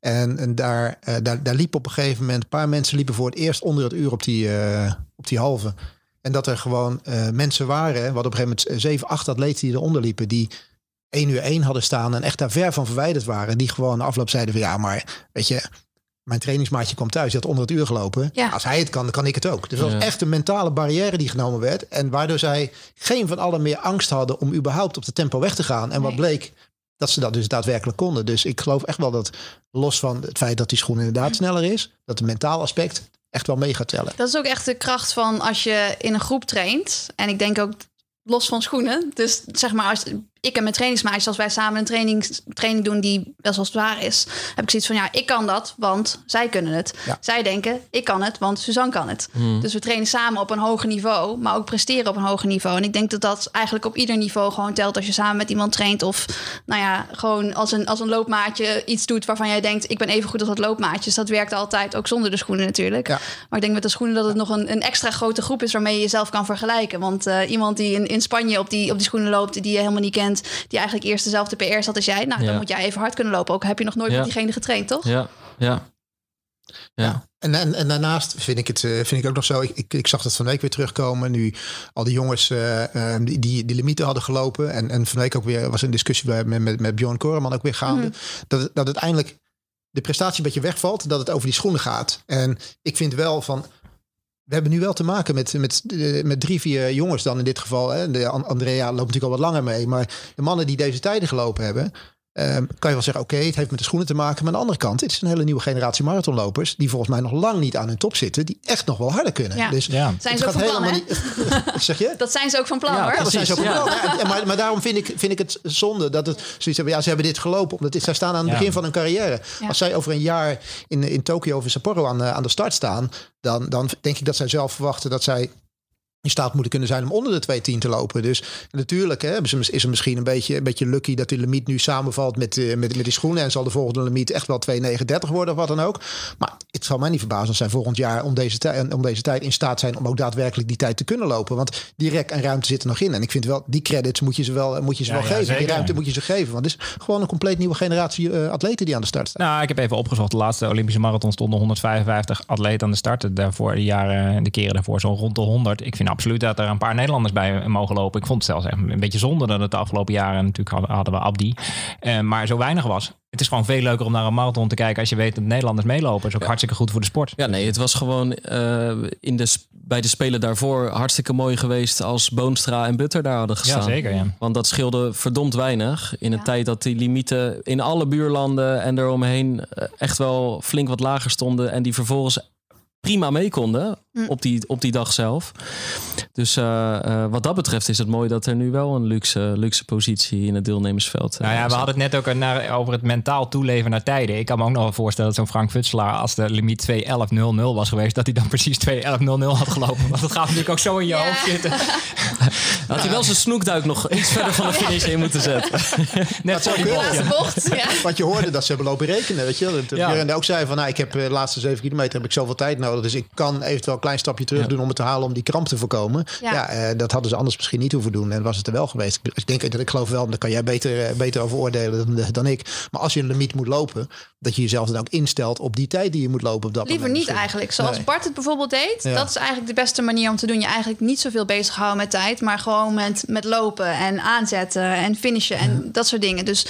En, en daar, daar, daar liepen op een gegeven moment een paar mensen liepen voor het eerst onder het uur op die, eh, op die halve. En dat er gewoon eh, mensen waren. Hadden op een gegeven moment zeven, acht atleten die eronder liepen. Die 1 uur 1 hadden staan en echt daar ver van verwijderd waren. Die gewoon afloop zeiden van ja, maar weet je, mijn trainingsmaatje kwam thuis, die had onder het uur gelopen. Ja. Als hij het kan, dan kan ik het ook. Dus dat was Ja. echt een mentale barrière die genomen werd. En waardoor zij geen van allen meer angst hadden om überhaupt op de tempo weg te gaan. En wat Nee. bleek, dat ze dat dus daadwerkelijk konden. Dus ik geloof echt wel dat, los van het feit dat die schoen inderdaad sneller is, dat het mentaal aspect echt wel mee gaat tellen. Dat is ook echt de kracht van als je in een groep traint. En ik denk ook los van schoenen. Dus zeg maar, als ik en mijn trainingsmaatjes, als wij samen een training, training doen die best wel zwaar is, heb ik zoiets van ja, ik kan dat, want zij kunnen het. Ja. Zij denken, ik kan het, want Suzanne kan het. Hmm. Dus we trainen samen op een hoger niveau, maar ook presteren op een hoger niveau. En ik denk dat dat eigenlijk op ieder niveau gewoon telt als je samen met iemand traint. Of nou ja, gewoon als een, als een loopmaatje iets doet waarvan jij denkt, ik ben even goed als dat loopmaatje. Dus dat werkt altijd, ook zonder de schoenen natuurlijk. Ja. Maar ik denk met de schoenen dat het nog een, een extra grote groep is waarmee je jezelf kan vergelijken. Want eh, iemand die in, in Spanje op die, op die schoenen loopt, die je helemaal niet kent, die eigenlijk eerst dezelfde PR's had als jij, nou dan Ja. moet jij even hard kunnen lopen. Ook heb je nog nooit Ja. met diegene getraind, toch? Ja, ja. Ja. En, en, en daarnaast vind ik het eh, vind ik ook nog zo. Ik, ik, ik zag dat van de week weer terugkomen. Nu al die jongens eh, eh, die, die, die limieten hadden gelopen. En, en van de week ook weer was een discussie bij, met, met, met Bjorn Koreman ook weer gaande. Mhm. Dat, dat uiteindelijk de prestatie een beetje wegvalt. Dat het over die schoenen gaat. En ik vind wel van. We hebben nu wel te maken met, met, eh, met drie, vier jongens dan in dit geval. Hè. De An- Andrea loopt natuurlijk al wat langer mee. Maar de mannen die deze tijden gelopen hebben... ehm, kan je wel zeggen, oké, het heeft met de schoenen te maken. Maar aan de andere kant, het is een hele nieuwe generatie marathonlopers... die volgens mij nog lang niet aan hun top zitten... die echt nog wel harder kunnen. Ja. Dus Ja. Zijn het ze ook gaat van plan, hè? niet... zeg je? Dat zijn ze ook van plan, Ja, hoor. Ja, dat zijn ze ook ja. Ja, maar, maar daarom vind ik, vind ik het zonde dat het zoiets hebben. Ja, ze hebben dit gelopen. Omdat dit, zij staan aan het Ja. begin van hun carrière. Ja. Als zij over een jaar in, in Tokio of in Sapporo aan, de- aan de start staan. Dan, dan denk ik dat zij zelf verwachten dat zij in staat moeten kunnen zijn om onder de 2.10 te lopen. Dus natuurlijk hè, is er misschien een beetje, een beetje lucky dat die limiet nu samenvalt met, eh, met, met die schoenen. En zal de volgende limiet echt wel 2,39 worden of wat dan ook. Maar het zal mij niet verbazen als zij volgend jaar om deze, tijd, om deze tijd in staat zijn om ook daadwerkelijk die tijd te kunnen lopen. Want die rek en ruimte zit er nog in. En ik vind wel, die credits moet je ze wel, moet je ze Ja, wel ja, geven. Die ruimte moet je ze geven. Want het is gewoon een compleet nieuwe generatie eh, atleten die aan de start staan. Nou, ik heb even opgezocht. De laatste Olympische marathon stonden 155 atleten aan de start. Daarvoor de jaren, de keren daarvoor zo rond de 100. Ik vind absoluut dat er een paar Nederlanders bij mogen lopen. Ik vond het zelfs echt een beetje zonde dat het de afgelopen jaren natuurlijk hadden, hadden we Abdi, eh, maar zo weinig was. Het is gewoon veel leuker om naar een marathon te kijken als je weet dat Nederlanders meelopen. is ook hartstikke goed voor de sport. Ja, nee, het was gewoon eh, in de, bij de Spelen daarvoor hartstikke mooi geweest als Boonstra en Butter daar hadden gestaan. Ja, zeker. Ja. Want dat scheelde verdomd weinig. In een Ja. tijd dat die limieten in alle buurlanden en eromheen eh, echt wel flink wat lager stonden. En die vervolgens prima mee konden Hm. op, die, op die dag zelf. Dus eh, eh, wat dat betreft is het mooi dat er nu wel een luxe, luxe positie in het deelnemersveld eh, Nou ja, we hadden het net ook naar, over het mentaal toeleven naar tijden. Ik kan me ook nog wel voorstellen dat zo'n Frank Futselaar, als de limiet 2.11.00 was geweest, dat hij dan precies 2.11.00 had gelopen. Want dat gaat natuurlijk ook zo in je Ja. hoofd zitten. Had hij wel zijn snoekduik nog iets verder van de finish in moeten zetten. Net zo bocht, ja. Want je hoorde dat ze hebben lopen rekenen, weet je wel. Dat. Björn ook zei van, nou, ik heb eh, de laatste zeven kilometer heb ik zoveel tijd nodig. Dus ik kan eventueel een klein stapje terug Ja. doen om het te halen om die kramp te voorkomen. Ja. Ja, eh, dat hadden ze anders misschien niet hoeven doen. En was het er wel geweest. Ik denk dat ik geloof wel, daar kan jij beter, eh, beter over oordelen dan, dan ik. Maar als je een limiet moet lopen, dat je jezelf dan ook instelt op die tijd die je moet lopen op dat Liever moment niet misschien. eigenlijk. Zoals Nee. Bart het bijvoorbeeld deed. Ja. Dat is eigenlijk de beste manier om te doen. Je eigenlijk niet zoveel bezighouden met tijd. Maar gewoon met, met lopen en aanzetten en finishen en dat soort dingen. Dus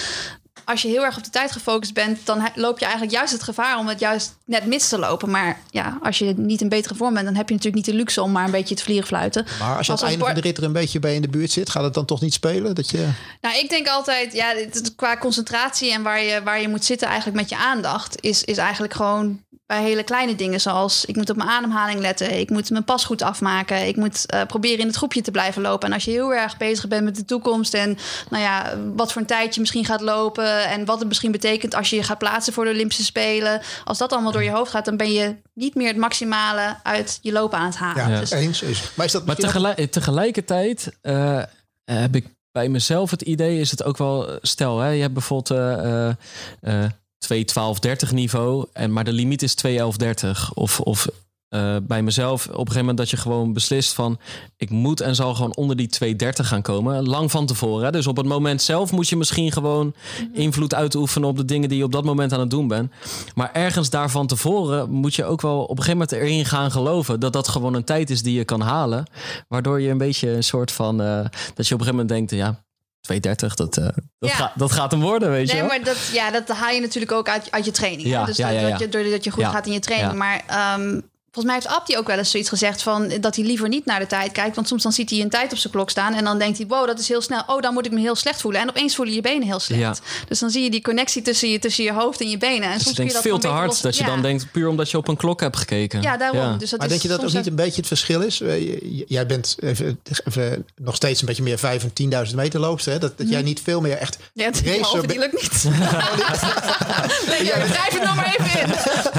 als je heel erg op de tijd gefocust bent... dan loop je eigenlijk juist het gevaar om het juist net mis te lopen. Maar ja, als je niet in betere vorm bent... dan heb je natuurlijk niet de luxe om maar een beetje te vliegen fluiten. Maar als je aan Als het einde van de rit er een beetje bij in de buurt zit, gaat het dan toch niet spelen? Dat je... Nou, ik denk altijd, ja, qua concentratie en waar je, waar je moet zitten eigenlijk met je aandacht, is, is eigenlijk gewoon bij hele kleine dingen zoals ik moet op mijn ademhaling letten, ik moet mijn pas goed afmaken, ik moet eh, proberen in het groepje te blijven lopen. En als je heel erg bezig bent met de toekomst en nou ja, wat voor een tijd je misschien gaat lopen en wat het misschien betekent als je je gaat plaatsen voor de Olympische Spelen, als dat allemaal door je hoofd gaat, dan ben je niet meer het maximale uit je lopen aan het halen. Ja, Dus, eens. Is. Maar is dat Maar ook- tegelijk, tegelijkertijd eh, heb ik bij mezelf het idee, is het ook wel, eh, stel, hè, je hebt bijvoorbeeld eh eh, eh, 2.12.30 niveau, en, maar de limiet is 2.11.30. Of, of eh, bij mezelf op een gegeven moment dat je gewoon beslist van, ik moet en zal gewoon onder die 2.30 gaan komen. Lang van tevoren. Hè? Dus op het moment zelf moet je misschien gewoon invloed uitoefenen op de dingen die je op dat moment aan het doen bent. Maar ergens daarvan tevoren moet je ook wel op een gegeven moment erin gaan geloven dat dat gewoon een tijd is die je kan halen. Waardoor je een beetje een soort van, eh, dat je op een gegeven moment denkt, ja, 230, dat, eh, dat, Ja. gaat, dat gaat hem worden, weet je Nee, maar dat, ja, dat haal je natuurlijk ook uit, uit je training. hè? Ja, dus ja, dat. Dat je, doordat je goed gaat in je training. Maar ehm, volgens mij heeft Abdi ook wel eens zoiets gezegd van dat hij liever niet naar de tijd kijkt. Want soms dan ziet hij een tijd op zijn klok staan en dan denkt hij, wow, dat is heel snel. Oh, dan moet ik me heel slecht voelen. En opeens voelen je benen heel slecht. Ja. Dus dan zie je die connectie tussen je, tussen je hoofd en je benen. En Dus soms je je dat veel te hard dat je dan denkt, puur omdat je op een klok hebt gekeken. Ja, daarom. Ja. Dus dat Maar is denk je dat ook soms niet een beetje het verschil is? Eh, Jij bent even, even nog steeds een beetje meer 5 en 10.000 meter loopster. Hè? Dat, dat jij niet veel meer echt Ja, het racer bent. lukt niet. nee, schrijf het nog maar even in.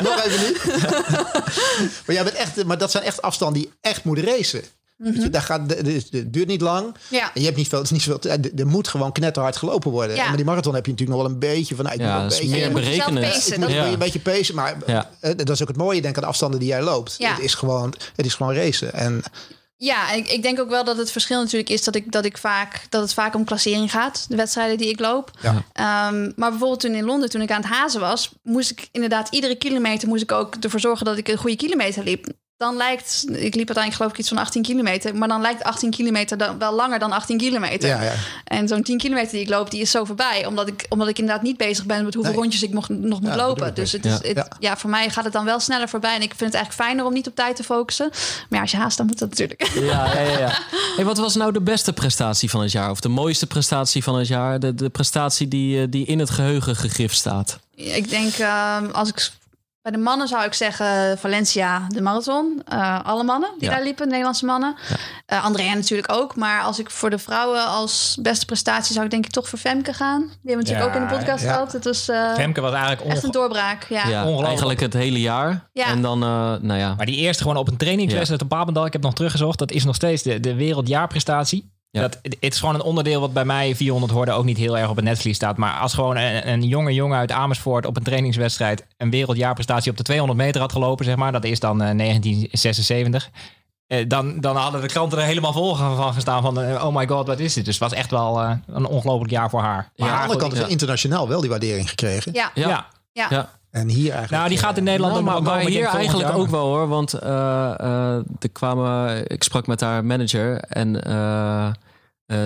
Nog even niet. maar, jij bent echt, maar dat zijn echt afstanden die echt moet racen. Weet je, daar gaat, het is- het duurt niet lang. Mhm. Ja. En je hebt niet veel, het is niet zoveel, er er moet gewoon knetterhard gelopen worden. Ja. En met die marathon heb je natuurlijk nog wel een beetje van... Nou, ik Ja, een is beetje, meer je moet jezelf berekenen. pacen, moet Ja. een beetje pacen. Maar Ja. eh, dat is ook het mooie, denk ik, aan de afstanden die jij loopt. Ja. Het is gewoon, het is gewoon racen. En Ja, en ik, ik denk ook wel dat het verschil natuurlijk is dat, ik, dat, ik vaak, dat het vaak om klassering gaat. De wedstrijden die ik loop. Ja. Ehm, maar bijvoorbeeld toen in Londen, toen ik aan het hazen was... moest ik inderdaad iedere kilometer moest ik ook ervoor zorgen dat ik een goede kilometer liep. Dan lijkt, ik liep uiteindelijk geloof ik iets van 18 kilometer, maar dan lijkt 18 kilometer dan wel langer dan 18 kilometer. Ja, ja. En zo'n 10 kilometer die ik loop, die is zo voorbij, omdat ik, omdat ik inderdaad niet bezig ben met hoeveel Nee. rondjes ik nog, nog moet Ja, lopen. Dus het is, Ja. het- Ja. ja. voor mij gaat het dan wel sneller voorbij. En ik vind het eigenlijk fijner om niet op tijd te focussen. Maar ja, als je haast, dan moet dat natuurlijk. Ja, ja, ja. ja. Hey, wat was nou de beste prestatie van het jaar? Of de mooiste prestatie van het jaar? De, de prestatie die, eh, die in het geheugen gegrift staat? Ik denk, ehm, als ik bij de mannen zou ik zeggen Valencia, de marathon. Eh, alle mannen die Ja. daar liepen, Nederlandse mannen. Eh Andrea natuurlijk ook. Maar als ik voor de vrouwen als beste prestatie zou ik denk ik toch voor Femke gaan. Die hebben we natuurlijk Ja, ook in de podcast ja. gehad. Het was eh, Femke was eigenlijk echt een doorbraak. Ja. Ja, ongelooflijk. eigenlijk het hele jaar. Ja. En dan, eh, nou ja. Maar die eerste gewoon op een trainingswedstrijd op Papendal, ik heb nog teruggezocht, dat is nog steeds de, de wereldjaarprestatie. Ja. Dat, het is gewoon een onderdeel wat bij mij 400 hoorde ook niet heel erg op het netvlies staat. Maar als gewoon een, een jonge jongen uit Amersfoort op een trainingswedstrijd een wereldjaarprestatie op de 200 meter had gelopen, zeg maar, dat is dan eh, 1976. eh, Dan, dan hadden de kranten er helemaal vol van gestaan van eh, oh my god, wat is dit? Dus het was echt wel eh, een ongelooflijk jaar voor haar. Maar aan de andere kant is er internationaal wel die waardering gekregen. Ja. Ja. ja. En hier eigenlijk... Nou, die gaat in Nederland Nou, ook maar, komen, hier eigenlijk jaar. ook wel hoor. Want eh, eh, er kwamen, ik sprak met haar manager en eh, eh,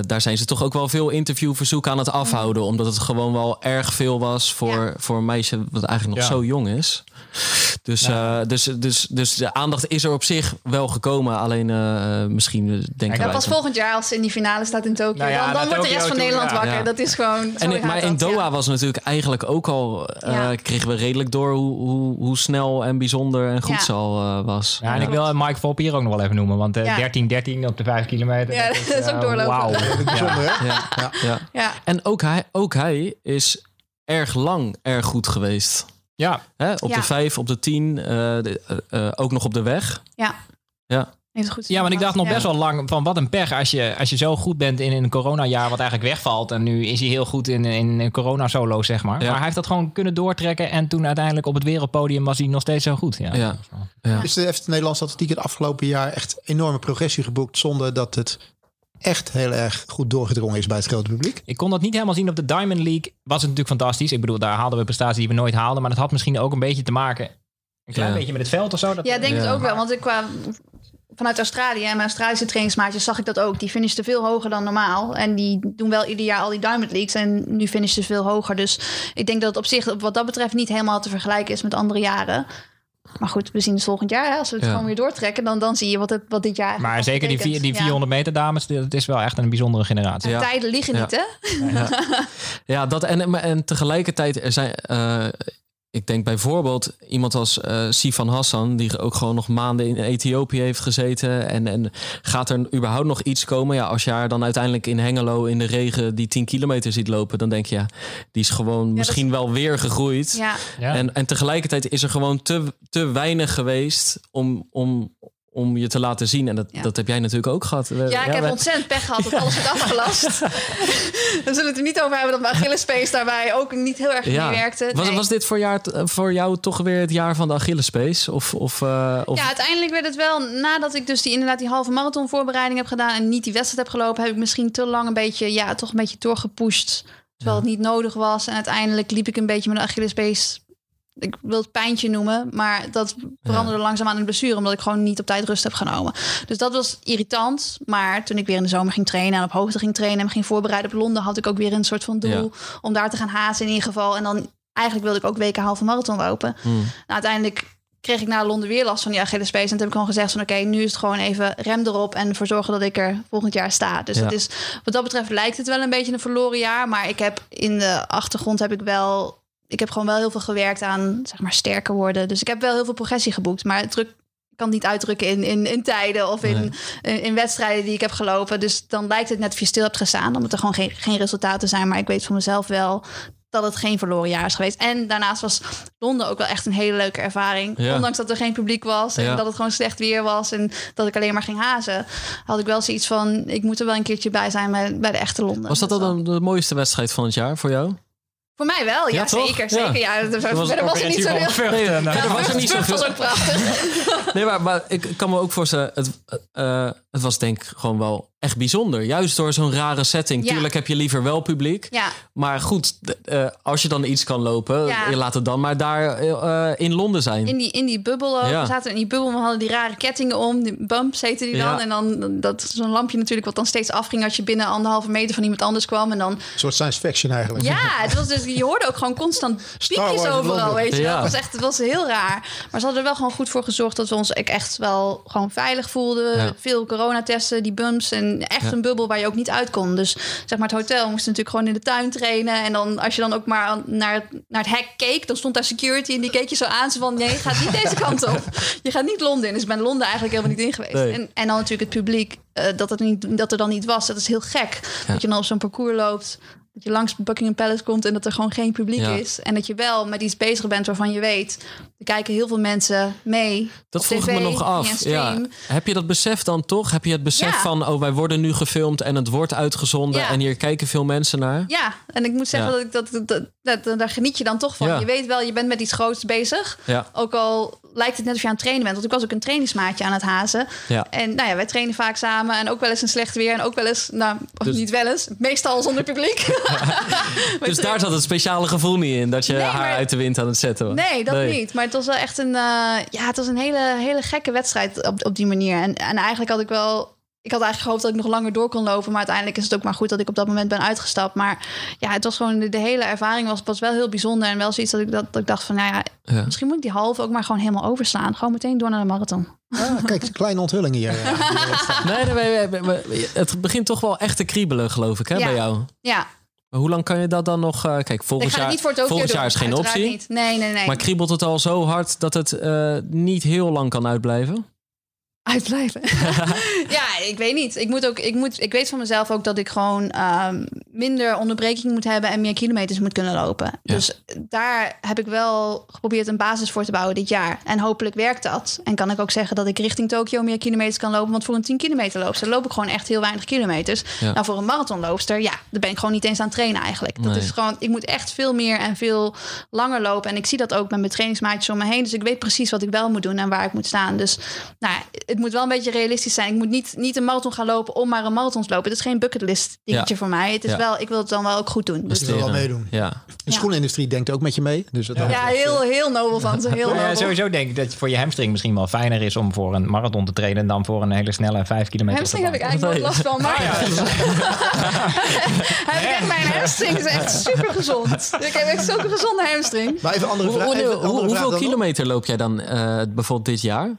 daar zijn ze toch ook wel veel interviewverzoeken aan het afhouden. Omdat het gewoon wel erg veel was voor, Ja. voor een meisje wat eigenlijk nog Ja. zo jong is. Dus, Ja. eh, dus, dus, dus de aandacht is er op zich wel gekomen. Alleen eh, misschien denken Ja, Ja, wij pas volgend jaar als ze in die finale staat in Tokio. Nou ja, dan dan wordt de rest van toe, Nederland ja. wakker. Ja. Dat is gewoon. En, maar in dat, Doha ja. was natuurlijk eigenlijk ook al... eh, Ja. kregen we redelijk door hoe, hoe, hoe snel en bijzonder en goed Ja. ze al eh, was. Ja, en ik wil Mike Volpier ook nog wel even noemen. Want eh, Ja. 13-13 op de 5 kilometer. Ja, dat is ook eh, doorlopen. Wauw. Ja. En ook hij, ook hij is erg lang erg goed geweest. Ja, Hè? Op Ja. de vijf, op de tien, eh, de- eh, eh, ook nog op de weg. Ja. Ja. Heeft het goed ja, want ik dacht nog Ja. best wel lang van wat een pech als je, als je zo goed bent in een coronajaar wat eigenlijk wegvalt. En nu is hij heel goed in, in een corona-solo, zeg maar. Ja. Maar hij heeft dat gewoon kunnen doortrekken. En toen uiteindelijk op het wereldpodium was hij nog steeds zo goed. Ja. Ja. Ja. Dus de, heeft de Nederlandse atletiek het afgelopen jaar echt enorme progressie geboekt... zonder dat het echt heel erg goed doorgedrongen is bij het grote publiek. Ik kon dat niet helemaal zien op de Diamond League. Was het natuurlijk fantastisch. Ik bedoel, daar haalden we prestaties die we nooit haalden. Maar dat had misschien ook een beetje te maken... Een klein Ja. beetje met het veld of zo. Dat, Ja, ik denk het ook wel. Want ik kwam vanuit Australië en mijn Australische trainingsmaatjes zag ik dat ook. Die finishten veel hoger dan normaal. En die doen wel ieder jaar al die Diamond Leagues. En nu finishen ze veel hoger. Dus ik denk dat het op zich wat dat betreft niet helemaal te vergelijken is met andere jaren. Maar goed, we zien het volgend jaar. Hè? Als we het Ja. gewoon weer doortrekken, dan, dan zie je wat, het, wat dit jaar maar zeker die, vier- die Ja. 400 meter dames, dat is wel echt een bijzondere generatie. Ja. Tijden liegen Ja. niet, hè? Ja, dat en, en tegelijkertijd er zijn. eh, ik denk bijvoorbeeld iemand als eh Sifan Hassan, die ook gewoon nog maanden in Ethiopië heeft gezeten. En, en gaat er überhaupt nog iets komen? Ja, als je haar dan uiteindelijk in Hengelo in de regen die 10 kilometer ziet lopen, dan denk je, ja, die is gewoon misschien wel weer gegroeid. Ja, Ja. En, en tegelijkertijd is er gewoon te, te weinig geweest om, om, om je te laten zien. En dat, Ja. dat heb jij natuurlijk ook gehad. Ja, ik heb ontzettend pech gehad dat alles werd afgelast. We zullen het er niet over hebben dat mijn Achillespees daarbij ook niet heel erg Ja. mee werkte. Was, Nee. was dit voor jou, voor jou toch weer het jaar van de Achillespees? Of, of, eh, of Ja, uiteindelijk werd het wel, nadat ik dus die, inderdaad die halve marathon voorbereiding heb gedaan en niet die wedstrijd heb gelopen, heb ik misschien te lang een beetje, ja, toch een beetje doorgepusht. Terwijl het niet nodig was. En uiteindelijk liep ik een beetje met een Achillespees. Ik wil het pijntje noemen, maar dat veranderde langzaam aan een blessure, omdat ik gewoon niet op tijd rust heb genomen. Dus dat was irritant. Maar toen ik weer in de zomer ging trainen en op hoogte ging trainen en me ging voorbereiden op Londen, had ik ook weer een soort van doel om daar te gaan hazen in ieder geval. En dan eigenlijk wilde ik ook weken halve marathon lopen. Hmm. Nou, uiteindelijk kreeg ik na Londen weer last van die Achillespees. En toen heb ik gewoon gezegd van oké, nu is het gewoon even rem erop en ervoor zorgen dat ik er volgend jaar sta. Dus Ja. dat is, wat dat betreft lijkt het wel een beetje een verloren jaar. Maar ik heb in de achtergrond heb ik wel, ik heb gewoon wel heel veel gewerkt aan zeg maar sterker worden. Dus ik heb wel heel veel progressie geboekt. Maar het druk, kan het niet uitdrukken in, in, in tijden of in, in, in wedstrijden die ik heb gelopen. Dus dan lijkt het net of je stil hebt gestaan, omdat er gewoon geen, geen resultaten zijn. Maar ik weet van mezelf wel dat het geen verloren jaar is geweest. En daarnaast was Londen ook wel echt een hele leuke ervaring. Ja. Ondanks dat er geen publiek was en Ja. dat het gewoon slecht weer was en dat ik alleen maar ging hazen, had ik wel zoiets van: ik moet er wel een keertje bij zijn bij, bij de echte Londen. was dat Dus dan de mooiste wedstrijd van het jaar voor jou? Voor mij wel, ja, Ja, toch? zeker. Ja. zeker. Ja, dat, was verder was er niet zo heel. Nee, Ja, verder was er niet zoveel. was ook prachtig. Nee, maar, maar ik kan me ook voorstellen, het, eh, het was denk ik gewoon wel echt bijzonder. Juist door zo'n rare setting. Ja. Tuurlijk heb je liever wel publiek. Ja, Maar goed, eh, als je dan iets kan lopen, Ja. je laat het dan maar daar eh, eh, in Londen zijn. in die, in die bubbel ook. Ja. We zaten in die bubbel, we hadden die rare kettingen om. Die bumps heette die dan. Ja. En dan dat zo'n lampje natuurlijk wat dan steeds afging... als je binnen anderhalve meter van iemand anders kwam. En dan Een soort science fiction eigenlijk. Ja, het was dus, je hoorde ook gewoon constant in overal, weet je wel. Het was echt het was heel raar. Maar ze hadden er wel gewoon goed voor gezorgd dat we ons echt wel gewoon veilig voelden. Ja. Veel coronatesten, die bumps en echt Ja. een bubbel waar je ook niet uitkomt. Dus zeg maar het hotel moest natuurlijk gewoon in de tuin trainen. En dan als je dan ook maar naar, naar het hek keek, dan stond daar security en die keek je zo aan. Zo van, nee, je gaat niet deze kant op. Je gaat niet Londen in. Dus ik ben Londen eigenlijk helemaal niet in geweest. Nee. En, en dan natuurlijk het publiek, eh, dat, het niet, dat er dan niet was. Dat is heel gek. Ja. Dat je dan op zo'n parcours loopt. Dat je langs Buckingham Palace komt en dat er gewoon geen publiek Ja. is. En dat je wel met iets bezig bent waarvan je weet... er kijken heel veel mensen mee Dat vroeg tv, ik me nog af. Ja. stream. Heb je dat besef dan toch? Heb je het besef Ja. van, oh, wij worden nu gefilmd en het wordt uitgezonden en hier kijken veel mensen naar? Ja, en ik moet zeggen dat, ik dat, dat, dat, daar geniet je dan toch van. Ja. Je weet wel, je bent met iets groots bezig. Ja. Ook al lijkt het net of je aan het trainen bent. Want ik was ook een trainingsmaatje aan het hazen. Ja. En nou ja, wij trainen vaak samen. En ook wel eens een slecht weer. En ook wel eens, nou, Dus- niet wel eens. Meestal zonder publiek. Dus daar zat het speciale gevoel niet in, dat je Nee, haar maar- uit de wind aan het zetten was. Nee, dat niet. Maar het was wel echt een, eh, ja, het was een hele, hele gekke wedstrijd op, op die manier. En, en eigenlijk had ik wel, ik had eigenlijk gehoopt dat ik nog langer door kon lopen. Maar uiteindelijk is het ook maar goed dat ik op dat moment ben uitgestapt. Maar ja, het was gewoon, de, de hele ervaring was, was wel heel bijzonder. En wel zoiets dat ik, dat, dat ik dacht van, nou ja, Ja. misschien moet ik die halve ook maar gewoon helemaal overslaan. Gewoon meteen door naar de marathon. Ah, kijk, een kleine onthulling hier. Ja. Nee, nee, nee, nee, nee, het begint toch wel echt te kriebelen, geloof ik, hè, Ja. bij jou. Ja, Maar hoe lang kan je dat dan nog... eh, kijk, ik volgend ga jaar, volgend doen. jaar is geen optie. Niet. Nee, nee, nee. Maar kriebelt het al zo hard dat het eh, niet heel lang kan uitblijven? Uitblijven. ja, ik weet niet. Ik, moet ook, ik, moet, ik weet van mezelf ook dat ik gewoon ehm, minder onderbreking moet hebben en meer kilometers moet kunnen lopen. Ja. Dus daar heb ik wel geprobeerd een basis voor te bouwen dit jaar. En hopelijk werkt dat. En kan ik ook zeggen dat ik richting Tokio meer kilometers kan lopen. Want voor een 10 kilometer loopster loop ik gewoon echt heel weinig kilometers. Ja. Nou, voor een marathonloopster, ja, daar ben ik gewoon niet eens aan het trainen eigenlijk. Dat Nee. is gewoon, ik moet echt veel meer en veel langer lopen. En ik zie dat ook met mijn trainingsmaatjes om me heen. Dus ik weet precies wat ik wel moet doen en waar ik moet staan. Dus nou, het moet wel een beetje realistisch zijn. Ik moet niet, niet een marathon gaan lopen om maar een marathon te lopen. Het is geen bucketlist dingetje Ja. voor mij. Het is Ja. wel, ik wil het dan wel ook goed doen. Dus, wil wel meedoen. Ja. De schoenindustrie denkt ook met je mee. Dus dat ja, heel, heel nobel van ze. Heel ja, nobel. sowieso denk ik dat het voor je hamstring misschien wel fijner is om voor een marathon te trainen dan voor een hele snelle 5 kilometer. Hamstring heb ik eigenlijk nooit last van. Maar mijn hamstring is echt super gezond. Ik heb echt zulke gezonde hamstring. Maar even andere vraag. hoeveel kilometer loop jij dan eh, bijvoorbeeld dit jaar?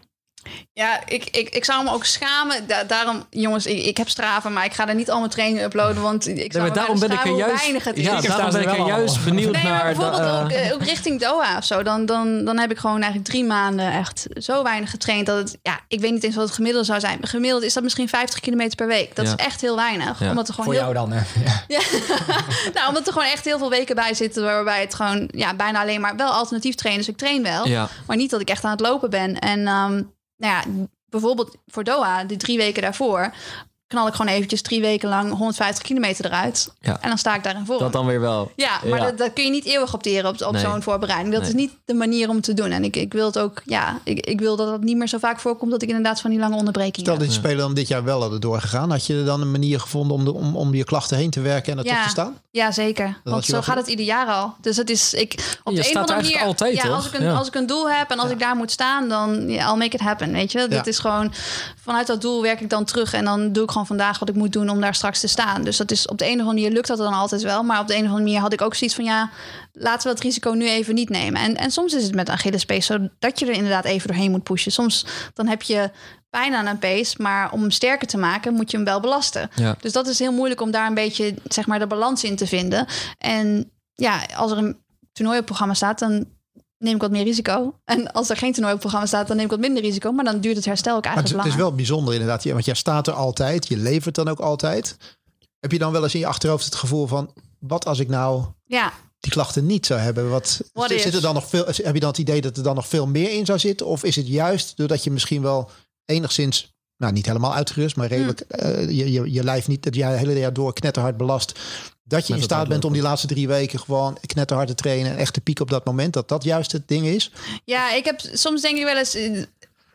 Ja, ik, ik, ik zou me ook schamen. Da- daarom, jongens, ik, ik heb straven, maar ik ga er niet al mijn trainingen uploaden. Want ik zou Nee, maar me daarom ben ik er juist, weinig het is. ja, daarom ben ik er er juist benieuwd Nee, maar naar. bijvoorbeeld eh, ook, eh, ook richting Doha of zo. Dan, dan, dan heb ik gewoon eigenlijk drie maanden echt zo weinig getraind. Dat het, ja, ik weet niet eens wat het gemiddelde zou zijn. Gemiddeld is dat misschien 50 kilometer per week. Dat Ja. is echt heel weinig. Ja. Omdat er gewoon Voor heel, jou dan. hè? Ja. Nou, omdat er gewoon echt heel veel weken bij zitten waarbij het gewoon ja, bijna alleen maar wel alternatief trainen. Dus ik train wel, ja, maar niet dat ik echt aan het lopen ben. En ehm, nou ja, bijvoorbeeld voor Doha, die drie weken daarvoor, knal ik gewoon eventjes drie weken lang 150 kilometer eruit. Ja. En dan sta ik daar in vorm. dat dan weer wel. Ja, maar Ja. Dat, dat kun je niet eeuwig opteren op, op Nee. zo'n voorbereiding. Dat Nee. is niet de manier om te doen. En ik, ik wil het ook, ja, ik, ik wil dat het niet meer zo vaak voorkomt dat ik inderdaad van die lange onderbrekingen Stel heb. dat die spelen dan dit jaar wel hadden doorgegaan. Had je dan een manier gevonden om, de, om, om je klachten heen te werken en er Ja. toch te staan? Ja, zeker. Want je zo wel gaat het ieder jaar al. Dus het is, ik, op Je de een of andere manier, altijd, ja, toch? als ik, een, Ja. als ik een doel heb en als ik daar moet staan, dan I'll make it happen, weet je. Dat is gewoon, vanuit dat doel werk ik dan terug en dan doe ik gewoon vandaag wat ik moet doen om daar straks te staan. Dus dat is op de een of andere manier lukt dat dan altijd wel, maar op de een of andere manier had ik ook zoiets van, ja, laten we het risico nu even niet nemen. En, en soms is het met Achillespees zo dat je er inderdaad even doorheen moet pushen. Soms dan heb je pijn aan een pace, maar om hem sterker te maken moet je hem wel belasten. Ja. Dus dat is heel moeilijk om daar een beetje zeg maar de balans in te vinden. En ja, als er een toernooi op programma staat, dan neem ik wat meer risico. En als er geen toernooi op het programma staat, dan neem ik wat minder risico. Maar dan duurt het herstel ook Maar het, eigenlijk is- het is langer. wel bijzonder inderdaad. Want jij staat er altijd. Je levert dan ook altijd. Heb je dan wel eens in je achterhoofd het gevoel van... wat als ik nou Ja, die klachten niet zou hebben? Wat, What zit if? er dan nog veel, heb je dan het idee dat er dan nog veel meer in zou zitten? Of is het juist doordat je misschien wel enigszins... Nou, niet helemaal uitgerust, maar redelijk Hm. eh, je, je, je lijf niet het jaar, hele jaar door knetterhard belast. Dat je Met in staat bent om die laatste drie weken gewoon knetterhard te trainen en echt te pieken op dat moment. Dat dat juist het ding is. ja ik heb soms denk ik wel eens, eh,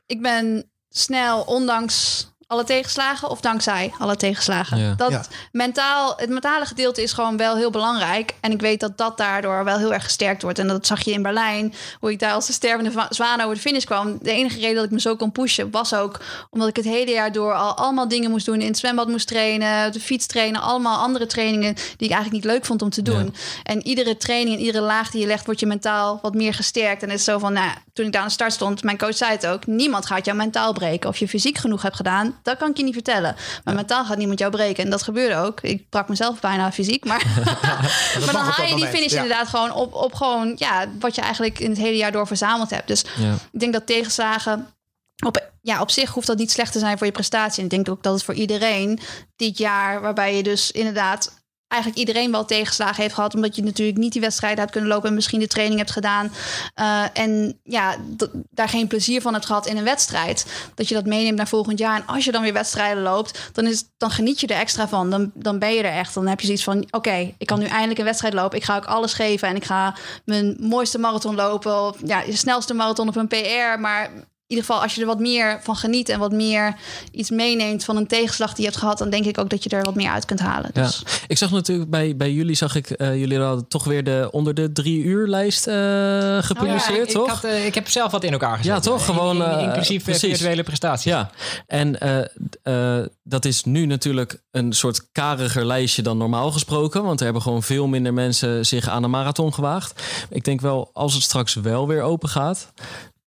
ik ben snel, ondanks alle tegenslagen of dankzij alle tegenslagen. Ja. Dat Ja. mentaal, het mentale gedeelte is gewoon wel heel belangrijk. En ik weet dat dat daardoor wel heel erg gesterkt wordt. En dat zag je in Berlijn, hoe ik daar als de stervende zwaan over de finish kwam. De enige reden dat ik me zo kon pushen was ook omdat ik het hele jaar door al allemaal dingen moest doen. In het zwembad moest trainen, de fiets trainen, allemaal andere trainingen die ik eigenlijk niet leuk vond om te doen. En iedere training en iedere laag die je legt, wordt je mentaal wat meer gesterkt. En het is zo van, nou, toen ik daar aan de start stond, mijn coach zei het ook: niemand gaat jou mentaal breken. Of je fysiek genoeg hebt gedaan, dat kan ik je niet vertellen. Maar mentaal gaat niemand jou breken. En dat gebeurde ook. Ik brak mezelf bijna fysiek, maar, maar dan haal je die finish inderdaad gewoon op, op gewoon, ja, wat je eigenlijk in het hele jaar door verzameld hebt. Dus ik denk dat tegenslagen. Op, ja, op zich hoeft dat niet slecht te zijn voor je prestatie. En ik denk ook dat het voor iedereen dit jaar, waarbij je dus inderdaad eigenlijk iedereen wel tegenslagen heeft gehad, omdat je natuurlijk niet die wedstrijden hebt kunnen lopen en misschien de training hebt gedaan. eh, en ja, daar geen plezier van hebt gehad in een wedstrijd. Dat je dat meeneemt naar volgend jaar. En als je dan weer wedstrijden loopt, dan, is, dan geniet je er extra van. Dan, dan ben je er echt. Dan heb je zoiets van: oké, ik kan nu eindelijk een wedstrijd lopen. Ik ga ook alles geven en ik ga mijn mooiste marathon lopen. Of ja, je snelste marathon op een PR. Maar ieder geval, als je er wat meer van geniet en wat meer iets meeneemt van een tegenslag die je hebt gehad, dan denk ik ook dat je er wat meer uit kunt halen. Ja. Dus Ik zag natuurlijk bij, bij jullie, zag ik, eh, jullie hadden toch weer de onder de drie uur lijst eh, gepubliceerd, Ja, ik, toch? Ik, had, eh, ik heb zelf wat in elkaar gezet. Ja, toch? Gewoon, In- in- eh, inclusief virtuele prestaties. Ja, en eh, eh, dat is nu natuurlijk een soort kariger lijstje dan normaal gesproken. Want er hebben gewoon veel minder mensen zich aan een marathon gewaagd. Ik denk wel, als het straks wel weer open gaat...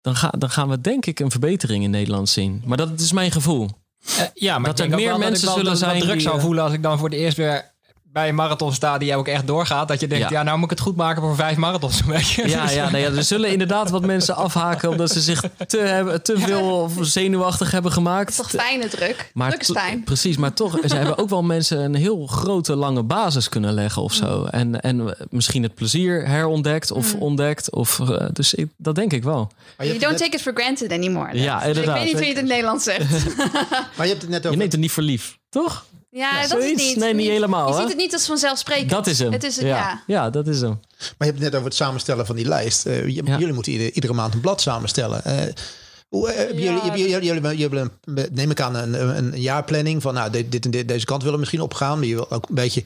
Dan, ga, dan gaan we denk ik een verbetering in Nederland zien. Maar dat is mijn gevoel. Eh, ja, maar Dat er meer dat mensen zullen zijn druk die, zou eh, voelen als ik dan voor het eerst weer bij een marathon sta die ook echt doorgaat. Dat je denkt, Ja. ja, nou moet ik het goed maken voor vijf marathons. Weet je? Ja, ja, nee, ja, er zullen inderdaad wat mensen afhaken... omdat ze zich te, hebben, te veel of zenuwachtig hebben gemaakt. het is toch fijne druk? Maar druk is fijn. Precies, maar toch, ze hebben ook wel mensen een heel grote, lange basis kunnen leggen of zo. En, en misschien het plezier herontdekt of ontdekt. Of, eh, dus ik, dat denk ik wel. Maar je You don't take it for granted anymore. Ja, Dus inderdaad. Ik weet niet hoe je het in het Nederlands zegt. maar je hebt het net Je over... neemt het niet voor lief, toch? Ja, dat zoiets? is niet. Nee, niet helemaal, Je hè? ziet het niet als vanzelfsprekend. Dat is hem. Het is het, ja. ja. dat is hem. Maar je hebt het net over het samenstellen van die lijst. Eh, Ja. Jullie moeten iedere, iedere maand een blad samenstellen. Eh, hoe, eh, hebben jullie, hebben jullie, neem ik aan, een, een, een jaarplanning van nou, dit, dit en dit, deze kant willen we misschien opgaan. Maar je wil ook een beetje.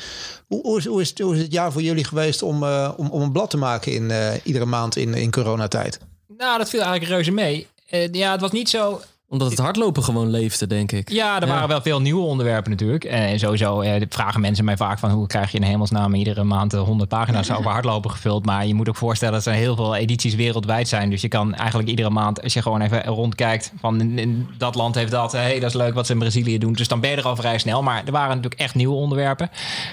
Hoe, hoe, is, hoe, is, het- hoe is het jaar voor jullie geweest om, eh, om, om een blad te maken in eh, iedere maand in, in coronatijd? Nou, dat viel eigenlijk reuze mee. Eh, ja, het was niet zo... Omdat het hardlopen gewoon leefde, denk ik. Ja, er Ja. waren wel veel nieuwe onderwerpen natuurlijk. En sowieso eh, vragen mensen mij vaak van... hoe krijg je in hemelsnaam iedere maand eh, 100 pagina's over hardlopen gevuld. Maar je moet ook voorstellen dat er heel veel edities wereldwijd zijn. Dus je kan eigenlijk iedere maand, als je gewoon even rondkijkt... van in, in dat land heeft dat, hé, hey, dat is leuk wat ze in Brazilië doen. Dus dan ben je er al vrij snel. Maar er waren natuurlijk echt nieuwe onderwerpen.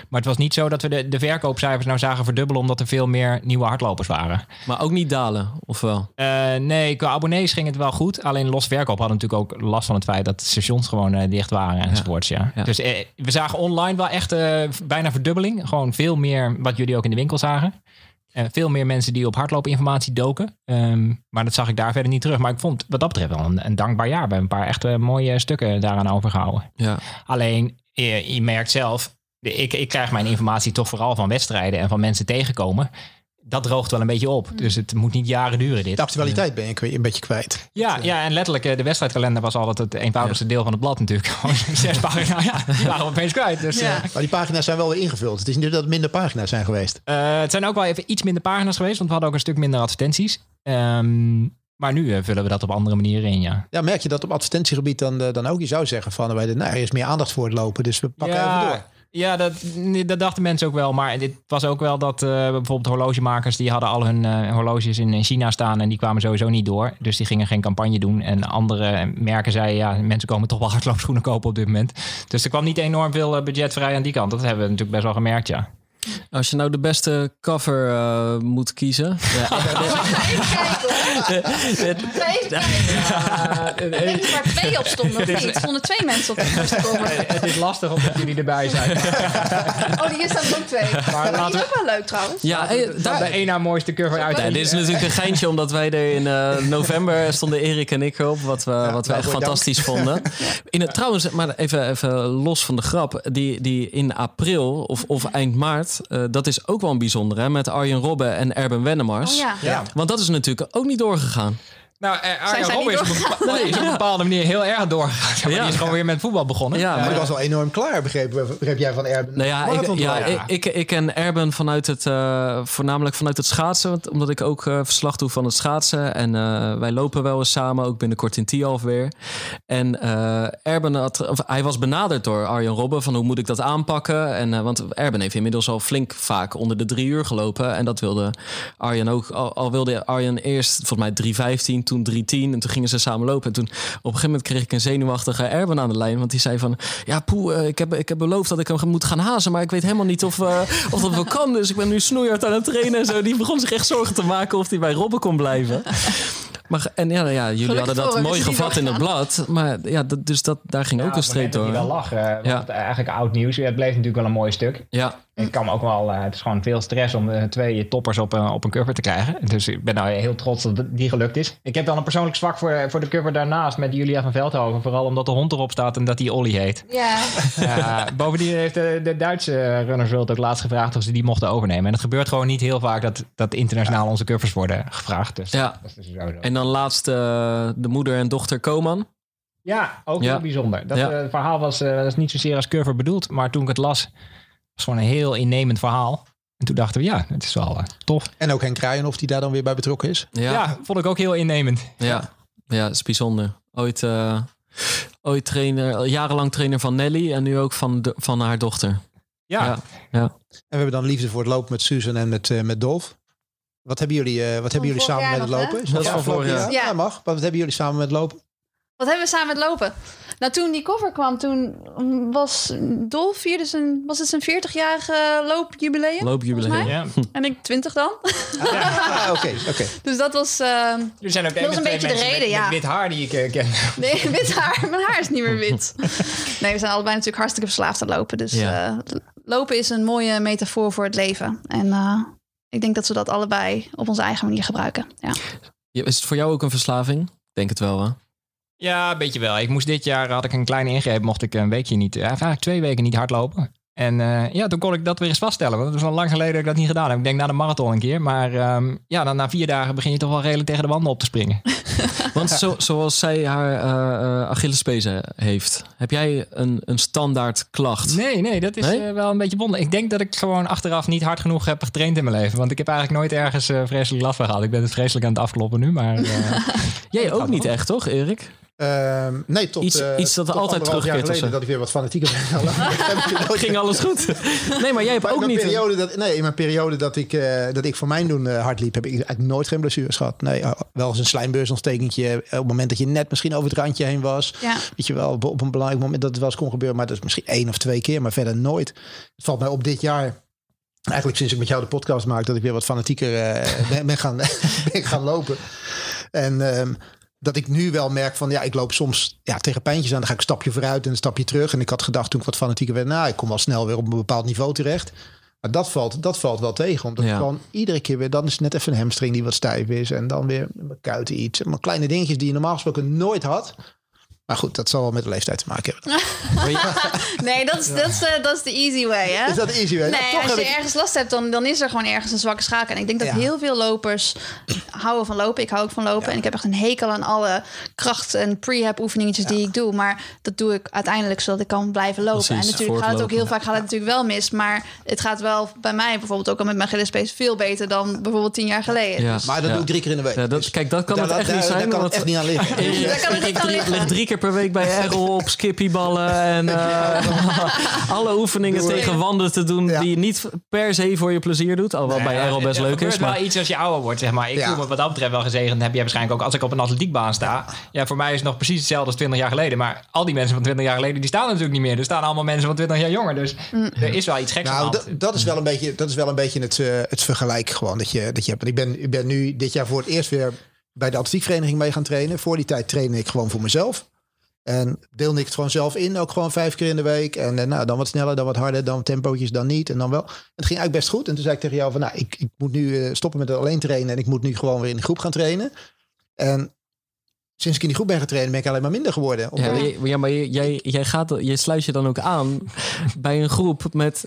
Maar het was niet zo dat we de, de verkoopcijfers nou zagen verdubbelen... omdat er veel meer nieuwe hardlopers waren. Maar ook niet dalen, of wel? Eh, nee, qua abonnees ging het wel goed. Alleen los verkoop hadden natuurlijk ook last van het feit dat de stations gewoon eh, dicht waren enzovoorts. Ja. Ja. Dus eh, we zagen online wel echt eh, bijna verdubbeling. Gewoon veel meer wat jullie ook in de winkel zagen. Eh, veel meer mensen die op hardloopinformatie doken. Ehm, maar dat zag ik daar verder niet terug. Maar ik vond wat dat betreft wel een, een dankbaar jaar. We hebben een paar echt mooie stukken daaraan overgehouden. Ja. Alleen, je, je merkt zelf, ik, ik krijg mijn informatie toch vooral van wedstrijden en van mensen tegenkomen. Dat droogt wel een beetje op. Dus het moet niet jaren duren dit. De actualiteit ben je kwijt- een beetje kwijt. Ja, ja, en letterlijk, eh, de wedstrijdkalender was altijd het eenvoudigste deel van het blad natuurlijk. Gewoon zes pagina's, ja, die waren we opeens kwijt. Dus, Ja. eh, Maar die pagina's zijn wel weer ingevuld. Het is niet dat het minder pagina's zijn geweest. eh, het zijn ook wel even iets minder pagina's geweest, want we hadden ook een stuk minder advertenties. Ehm, maar nu eh, vullen we dat op andere manieren in, ja. Ja, merk je dat op advertentiegebied dan, eh, dan ook? Je zou zeggen van, wij, nou, er is meer aandacht voor het lopen, dus we pakken even door. Ja, dat, dat dachten mensen ook wel. Maar dit was ook wel dat eh, bijvoorbeeld horlogemakers... die hadden al hun eh, horloges in in China staan... en die kwamen sowieso niet door. Dus die gingen geen campagne doen. En andere merken zeiden... ja, mensen komen toch wel hardloopschoenen kopen op dit moment. Dus er kwam niet enorm veel eh, budget vrij aan die kant. Dat hebben we natuurlijk best wel gemerkt, ja. Als je nou de beste cover eh, moet kiezen. Ja, Even kijken. Ik denk dat er maar twee op stonden. Of niet? Er stonden twee mensen op de. Het is lastig omdat jullie erbij zijn. Oh, hier staan er ook twee. Maar die laten is ook wel leuk trouwens. ja hey, Daar daar, de één na mooiste cover uit. Ja, dit is natuurlijk een geintje, omdat wij er in eh, november stonden Erik en ik op, wat we, wat we waarvoor echt dank. fantastisch vonden. In het, trouwens, maar even, even los van de grap, die, die in april of, of eind maart, eh, dat is ook wel een bijzondere, hè, met Arjen Robben en Erben Wennemars. Oh ja. Ja. Want dat is natuurlijk ook niet doorgegaan. Nou, eh, Arjen Robben is op, een is op een bepaalde manier heel erg doorgegaan. Zeg maar, Ja. Die is gewoon weer met voetbal begonnen. Ja, Maar ik was al enorm klaar, begreep, begreep jij van Erben? Nou ja, ik, ja ik, ik, ik ken Erben vanuit het, eh, voornamelijk vanuit het schaatsen. want- Omdat ik ook eh, verslag doe van het schaatsen. En eh, wij lopen wel eens samen, ook binnenkort in Tialf weer. En eh, Erben had, of, hij was benaderd door Arjen Robben van hoe moet ik dat aanpakken. En, eh, want Erben heeft inmiddels al flink vaak onder de drie uur gelopen. En dat wilde Arjen ook. Al, al wilde Arjen eerst volgens mij 3.15, toen 3.10. En toen gingen ze samen lopen. En toen op een gegeven moment kreeg ik een zenuwachtige Erben aan de lijn. Want die zei van, ja poe, eh, ik, heb, ik heb beloofd dat ik hem moet gaan hazen. Maar ik weet helemaal niet of, eh, of dat wel kan. Dus ik ben nu snoeihard aan het trainen en zo. Die begon zich echt zorgen te maken of hij bij Robben kon blijven. Maar, en ja, ja jullie Gelukkig hadden dat mooi gevat in het blad. Maar ja, dat, dus dat, daar ging ook een streep door. wel want Ja. Eigenlijk oud nieuws. Het bleef natuurlijk wel een mooi stuk. Ja, Ik kan me ook wel, eh, het is gewoon veel stress om eh, twee toppers op, een op een cover te krijgen. Dus ik ben nou heel trots dat die gelukt is. Ik heb wel een persoonlijk zwak voor, voor de cover daarnaast met Julia van Veldhoven. Vooral omdat de hond erop staat en dat die Olly heet. Ja, Ja, bovendien heeft de, de Duitse Runners World ook laatst gevraagd of ze die mochten overnemen. En het gebeurt gewoon niet heel vaak dat, dat internationaal onze covers worden gevraagd. Dus Ja. dat is dus sowieso. en dan laatst de moeder en dochter Koman. Ja, ook Ja. heel bijzonder. Dat Ja. eh, verhaal was, eh, was niet zozeer als cover bedoeld, maar toen ik het las, was gewoon een heel innemend verhaal. En toen dachten we, ja, het is wel eh, tof. En ook Henk Kraaienhof die daar dan weer bij betrokken is. Ja, Ja. ja. vond ik ook heel innemend. Ja, ja dat is bijzonder. Ooit, eh, ooit trainer, jarenlang trainer van Nelly en nu ook van, de, van haar dochter. Ja, Ja. ja. En we hebben dan liefde voor het lopen met Susan en met, eh, met Dolf. Wat hebben jullie, eh, wat hebben jullie samen met het lopen? Is Dat is van vorig jaar? Ja, mag. Wat hebben jullie samen met lopen? Wat hebben we samen met lopen? Nou, toen die cover kwam, toen was Dolf vierde zijn, was het zijn 40-jarige loopjubileum? Loopjubileum. ja. En ik 20 dan. Ah, oké, oké. Dus dat was... eh, Er zijn ook Dat is één een beetje de reden, met, ja. met wit haar die ik eh, ken. Nee, wit haar. Mijn haar is niet meer wit. Nee, we zijn allebei natuurlijk hartstikke verslaafd aan lopen. Dus Ja. eh, lopen is een mooie metafoor voor het leven. En eh, ik denk dat we dat allebei op onze eigen manier gebruiken. Ja. Ja, Is het voor jou ook een verslaving? Ik denk het wel, hè? Ja, een beetje wel. Ik moest dit jaar, had ik een kleine ingreep, mocht ik een weekje niet, ja, eigenlijk twee weken niet hardlopen. En eh, ja, toen kon ik dat weer eens vaststellen. Want het is al lang geleden dat ik dat niet gedaan heb. Ik denk na de marathon een keer. Maar ehm, ja, dan na vier dagen begin je toch wel redelijk tegen de wanden op te springen. Want zo, zoals zij haar eh eh Achillespees heeft, heb jij een, een standaard klacht? Nee, nee, dat is Nee? eh, wel een beetje wonder. Ik denk dat ik gewoon achteraf niet hard genoeg heb getraind in mijn leven. Want ik heb eigenlijk nooit ergens eh, vreselijk last van gehad. Ik ben het vreselijk aan het afkloppen nu. Maar eh, Jij ook niet echt, toch, Erik? Ehm, nee, tot, Iets- eh, iets dat tot altijd terugkeert geleden dat ik weer wat fanatieker ben. Ging alles goed? Nee, maar jij hebt Maar ook mijn niet... periode dat, nee, in mijn periode dat ik, eh, dat ik voor mijn doen eh, hard liep, heb ik eigenlijk nooit geen blessures gehad. Nee, wel eens een slijmbeursontstekentje. eh, Op het moment dat je net misschien over het randje heen was. Ja. Weet je wel, op, op een belangrijk moment dat het wel eens kon gebeuren. Maar dat is misschien één of twee keer, maar verder nooit. Het valt mij op dit jaar. Eigenlijk sinds ik met jou de podcast maak, dat ik weer wat fanatieker eh, ben, ben, gaan, ben gaan lopen. En ehm, dat ik nu wel merk van, ja, ik loop soms ja, tegen pijntjes aan. Dan ga ik een stapje vooruit en een stapje terug. En ik had gedacht toen ik wat fanatieker werd, nou, ik kom wel snel weer op een bepaald niveau terecht. Maar dat valt, dat valt wel tegen. Omdat Ja. gewoon iedere keer weer, dan is het net even een hamstring die wat stijf is. En dan weer mijn kuiten iets. Maar kleine dingetjes die je normaal gesproken nooit had. Maar goed, dat zal wel met de leeftijd te maken hebben. Nee, dat is, dat, is, eh, dat is de easy way, hè? Is dat easy? Je? Nee, Toch als heb je ik- ergens last hebt, dan, dan is er gewoon ergens een zwakke schakel. En ik denk dat Ja. heel veel lopers houden van lopen. Ik hou ook van lopen. En ik heb echt een hekel aan alle kracht- en prehab oefeningetjes die ik doe. Maar dat doe ik uiteindelijk zodat ik kan blijven lopen. Precies, en natuurlijk gaat het ook heel vaak gaat het natuurlijk wel mis. Maar het gaat wel bij mij bijvoorbeeld ook al met mijn Gillespie's veel beter dan bijvoorbeeld tien jaar geleden. Ja. Dus Maar dat Ja. doe ik drie keer in de week. Ja, dat, Dus kijk, dat kan daar- het echt daar- niet zijn. Daar kan het echt niet aan liggen. Daar kan het aan drie- liggen. ligt drie keer per week bij Errol op skippyballen en eh, alle oefeningen Doe- tegen wanden te doen Ja. die je niet per se voor je plezier doet. Al wel bij Errol best leuk is. Maar wel iets als je ouder wordt, zeg maar. Ik Ja. voel me wat dat betreft wel gezegend. Heb jij waarschijnlijk ook als ik op een atletiekbaan sta. Ja, voor mij is het nog precies hetzelfde als 20 jaar geleden. Maar al die mensen van 20 jaar geleden, die staan natuurlijk niet meer. Er staan allemaal mensen van 20 jaar jonger. Dus er is wel iets geks aan Nou, de hand. dat, is wel een beetje, dat is wel een beetje het, eh, het vergelijk gewoon dat je, dat je hebt. Ik ben, ik ben nu dit jaar voor het eerst weer bij de atletiekvereniging mee gaan trainen. Voor die tijd trainde ik gewoon voor mezelf. En deelde ik het gewoon zelf in, ook gewoon vijf keer in de week. En eh, nou, dan wat sneller, dan wat harder, dan tempootjes, dan niet. En dan wel. Het ging eigenlijk best goed. En toen zei ik tegen jou van, nou, ik, ik moet nu eh, stoppen met het alleen trainen. En ik moet nu gewoon weer in de groep gaan trainen. En sinds ik in die groep ben getraind, ben ik alleen maar minder geworden. Ja, maar, ik- je- ja, maar je- jij, jij, gaat, je sluit je dan ook aan bij een groep met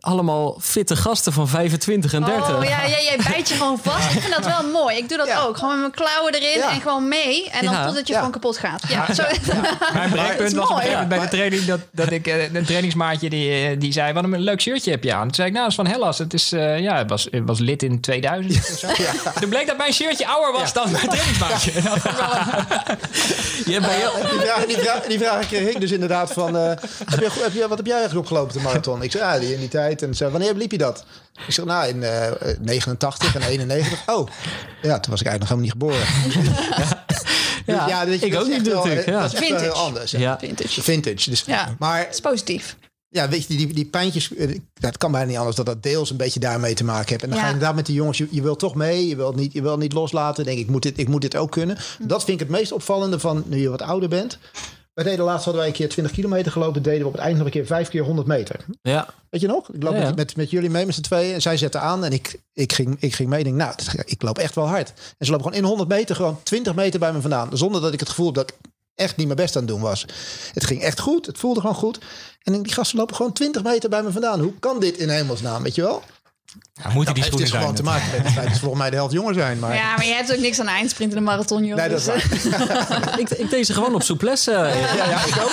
allemaal fitte gasten van 25 en 30. Oh ja, ja, jij bijt je gewoon vast. Ik vind dat wel mooi. Ik doe dat Ja. ook. Gewoon met mijn klauwen erin Ja. en gewoon mee. En dan Ja. totdat je Ja. gewoon kapot gaat. Ja, zo. Mijn breekpunt was op een mooi. gegeven moment bij de training dat, dat ik eh, een trainingsmaatje die, eh, die zei: Wat een leuk shirtje heb je aan. Toen zei ik: Nou, dat is van Hellas. Het is, eh, ja, het was, het was lid in 2000 of zo. Toen bleek dat mijn shirtje ouder was dan mijn trainingsmaatje. Dat Je bij jou- Die vraag, die, vraag, die vraag kreeg ik dus inderdaad van... eh, heb je, heb je, wat heb jij eigenlijk opgelopen op de marathon? Ik zei, ja, die die tijd. En zei, wanneer liep je dat? Ik zeg, nou, in eh 89 en 91. Oh, ja, toen was ik eigenlijk nog helemaal niet geboren. Ja, weet je, ik ook niet natuurlijk, eh, ja. Dat is Vintage. anders. Ja. Ja. Vintage. Vintage. Dus, Ja. Maar is positief. ja, weet je, die, die pijntjes, eh, dat kan bijna niet anders dat dat deels een beetje daarmee te maken heeft. En dan Ja. ga je inderdaad met die jongens, je, je wil toch mee, je wilt niet, je wilt niet loslaten. Denk ik, moet dit, ik moet dit ook kunnen. Hm. Dat vind ik het meest opvallende van nu je wat ouder bent. Wij deden laatst hadden wij een keer 20 kilometer gelopen, deden we op het eind nog een keer 5 keer 100 meter. ja. Weet je nog? Ik loop Ja, ja. Met, met, met jullie mee met z'n tweeën en zij zetten aan en ik, ik, ging, ik ging mee. Ik denk, nou, ik loop echt wel hard. En ze lopen gewoon in 100 meter, gewoon 20 meter bij me vandaan. Zonder dat ik het gevoel heb dat ik echt niet mijn best aan het doen was. Het ging echt goed, het voelde gewoon goed. En die gasten lopen gewoon 20 meter bij me vandaan. Hoe kan dit in hemelsnaam, weet je wel? Ja, moeten die Het schoenen is gewoon te maken met het feit dat ze volgens mij de helft jonger zijn. Maar Ja, maar je hebt ook niks aan de eindsprint in de marathon, joh. nee, dat is Dus, waar. Ik, ik deed ze gewoon op souplesse. Ja, ja, ik ook.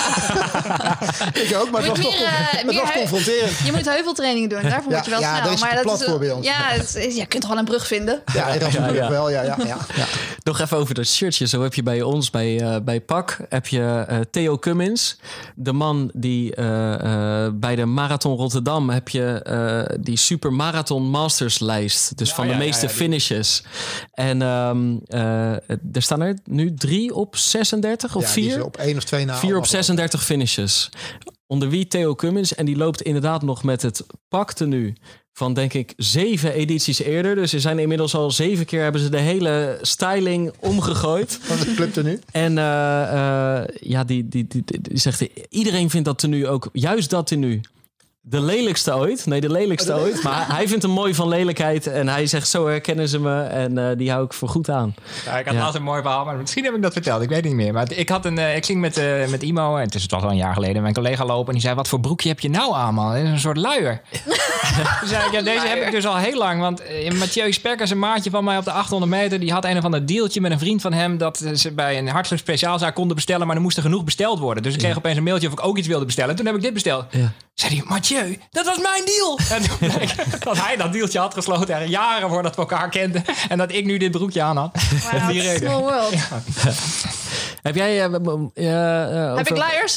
ik ook, maar het Moet was toch eh, het was heu- confronterend. Je moet heuveltrainingen doen. Daarvoor Ja, moet je wel ja, snel. dat is maar dat plat is, bij ons. Ja, het is- je kunt toch wel een brug vinden. Ja, dat is natuurlijk ja. wel. Ja, ja, ja, ja. Nog even over dat shirtje. Zo heb je bij ons, bij, eh, bij PAK, heb je eh, Theo Cummins. De man die eh, eh, bij de Marathon Rotterdam heb je eh, die Super Marathon Masters lijst. Dus van de ja, meeste ja, finishes. En ehm, eh, er staan er nu drie op 36 of vier? op één of twee na. Vier op allemaal 36 finishes. Onder wie Theo Cummins. En die loopt inderdaad nog met het paktenu van denk ik zeven edities eerder. Dus ze zijn inmiddels al zeven keer hebben ze de hele styling omgegooid. Van de club nu. En eh, eh, ja, die, die, die, die- die zegt iedereen vindt dat tenue ook, juist dat tenue. De lelijkste ooit. Nee, de lelijkste ooit. Maar hij vindt hem mooi van lelijkheid. En hij zegt, zo herkennen ze me. En eh, die hou ik voor goed aan. Ja, ik had Ja. laatst een mooi verhaal, maar misschien heb ik dat verteld. Ik weet het niet meer. Maar ik, had een, eh, ik ging met, eh, met Imo, en het, is, het was al een jaar geleden, mijn collega lopen. En die zei, wat voor broekje heb je nou aan, man? Het is een soort luier. Toen zei ik, ja, deze heb ik dus al heel lang. Want Mathieu Sperkers, een maatje van mij op de 800 meter... die had een of ander dealtje met een vriend van hem... dat ze bij een hartstikke speciaalzaak konden bestellen... maar er moest er genoeg besteld worden. Dus ik kreeg opeens een mailtje of ik ook iets wilde bestellen. Toen heb ik dit besteld. Zei hij, Mathieu, dat was mijn deal. En toen bleek dat hij dat dealtje had gesloten... er jaren voordat we elkaar kenden. En dat ik nu dit broekje aan had. Wow, die reden. small world. Heb jij... eh, Heb ik luiers?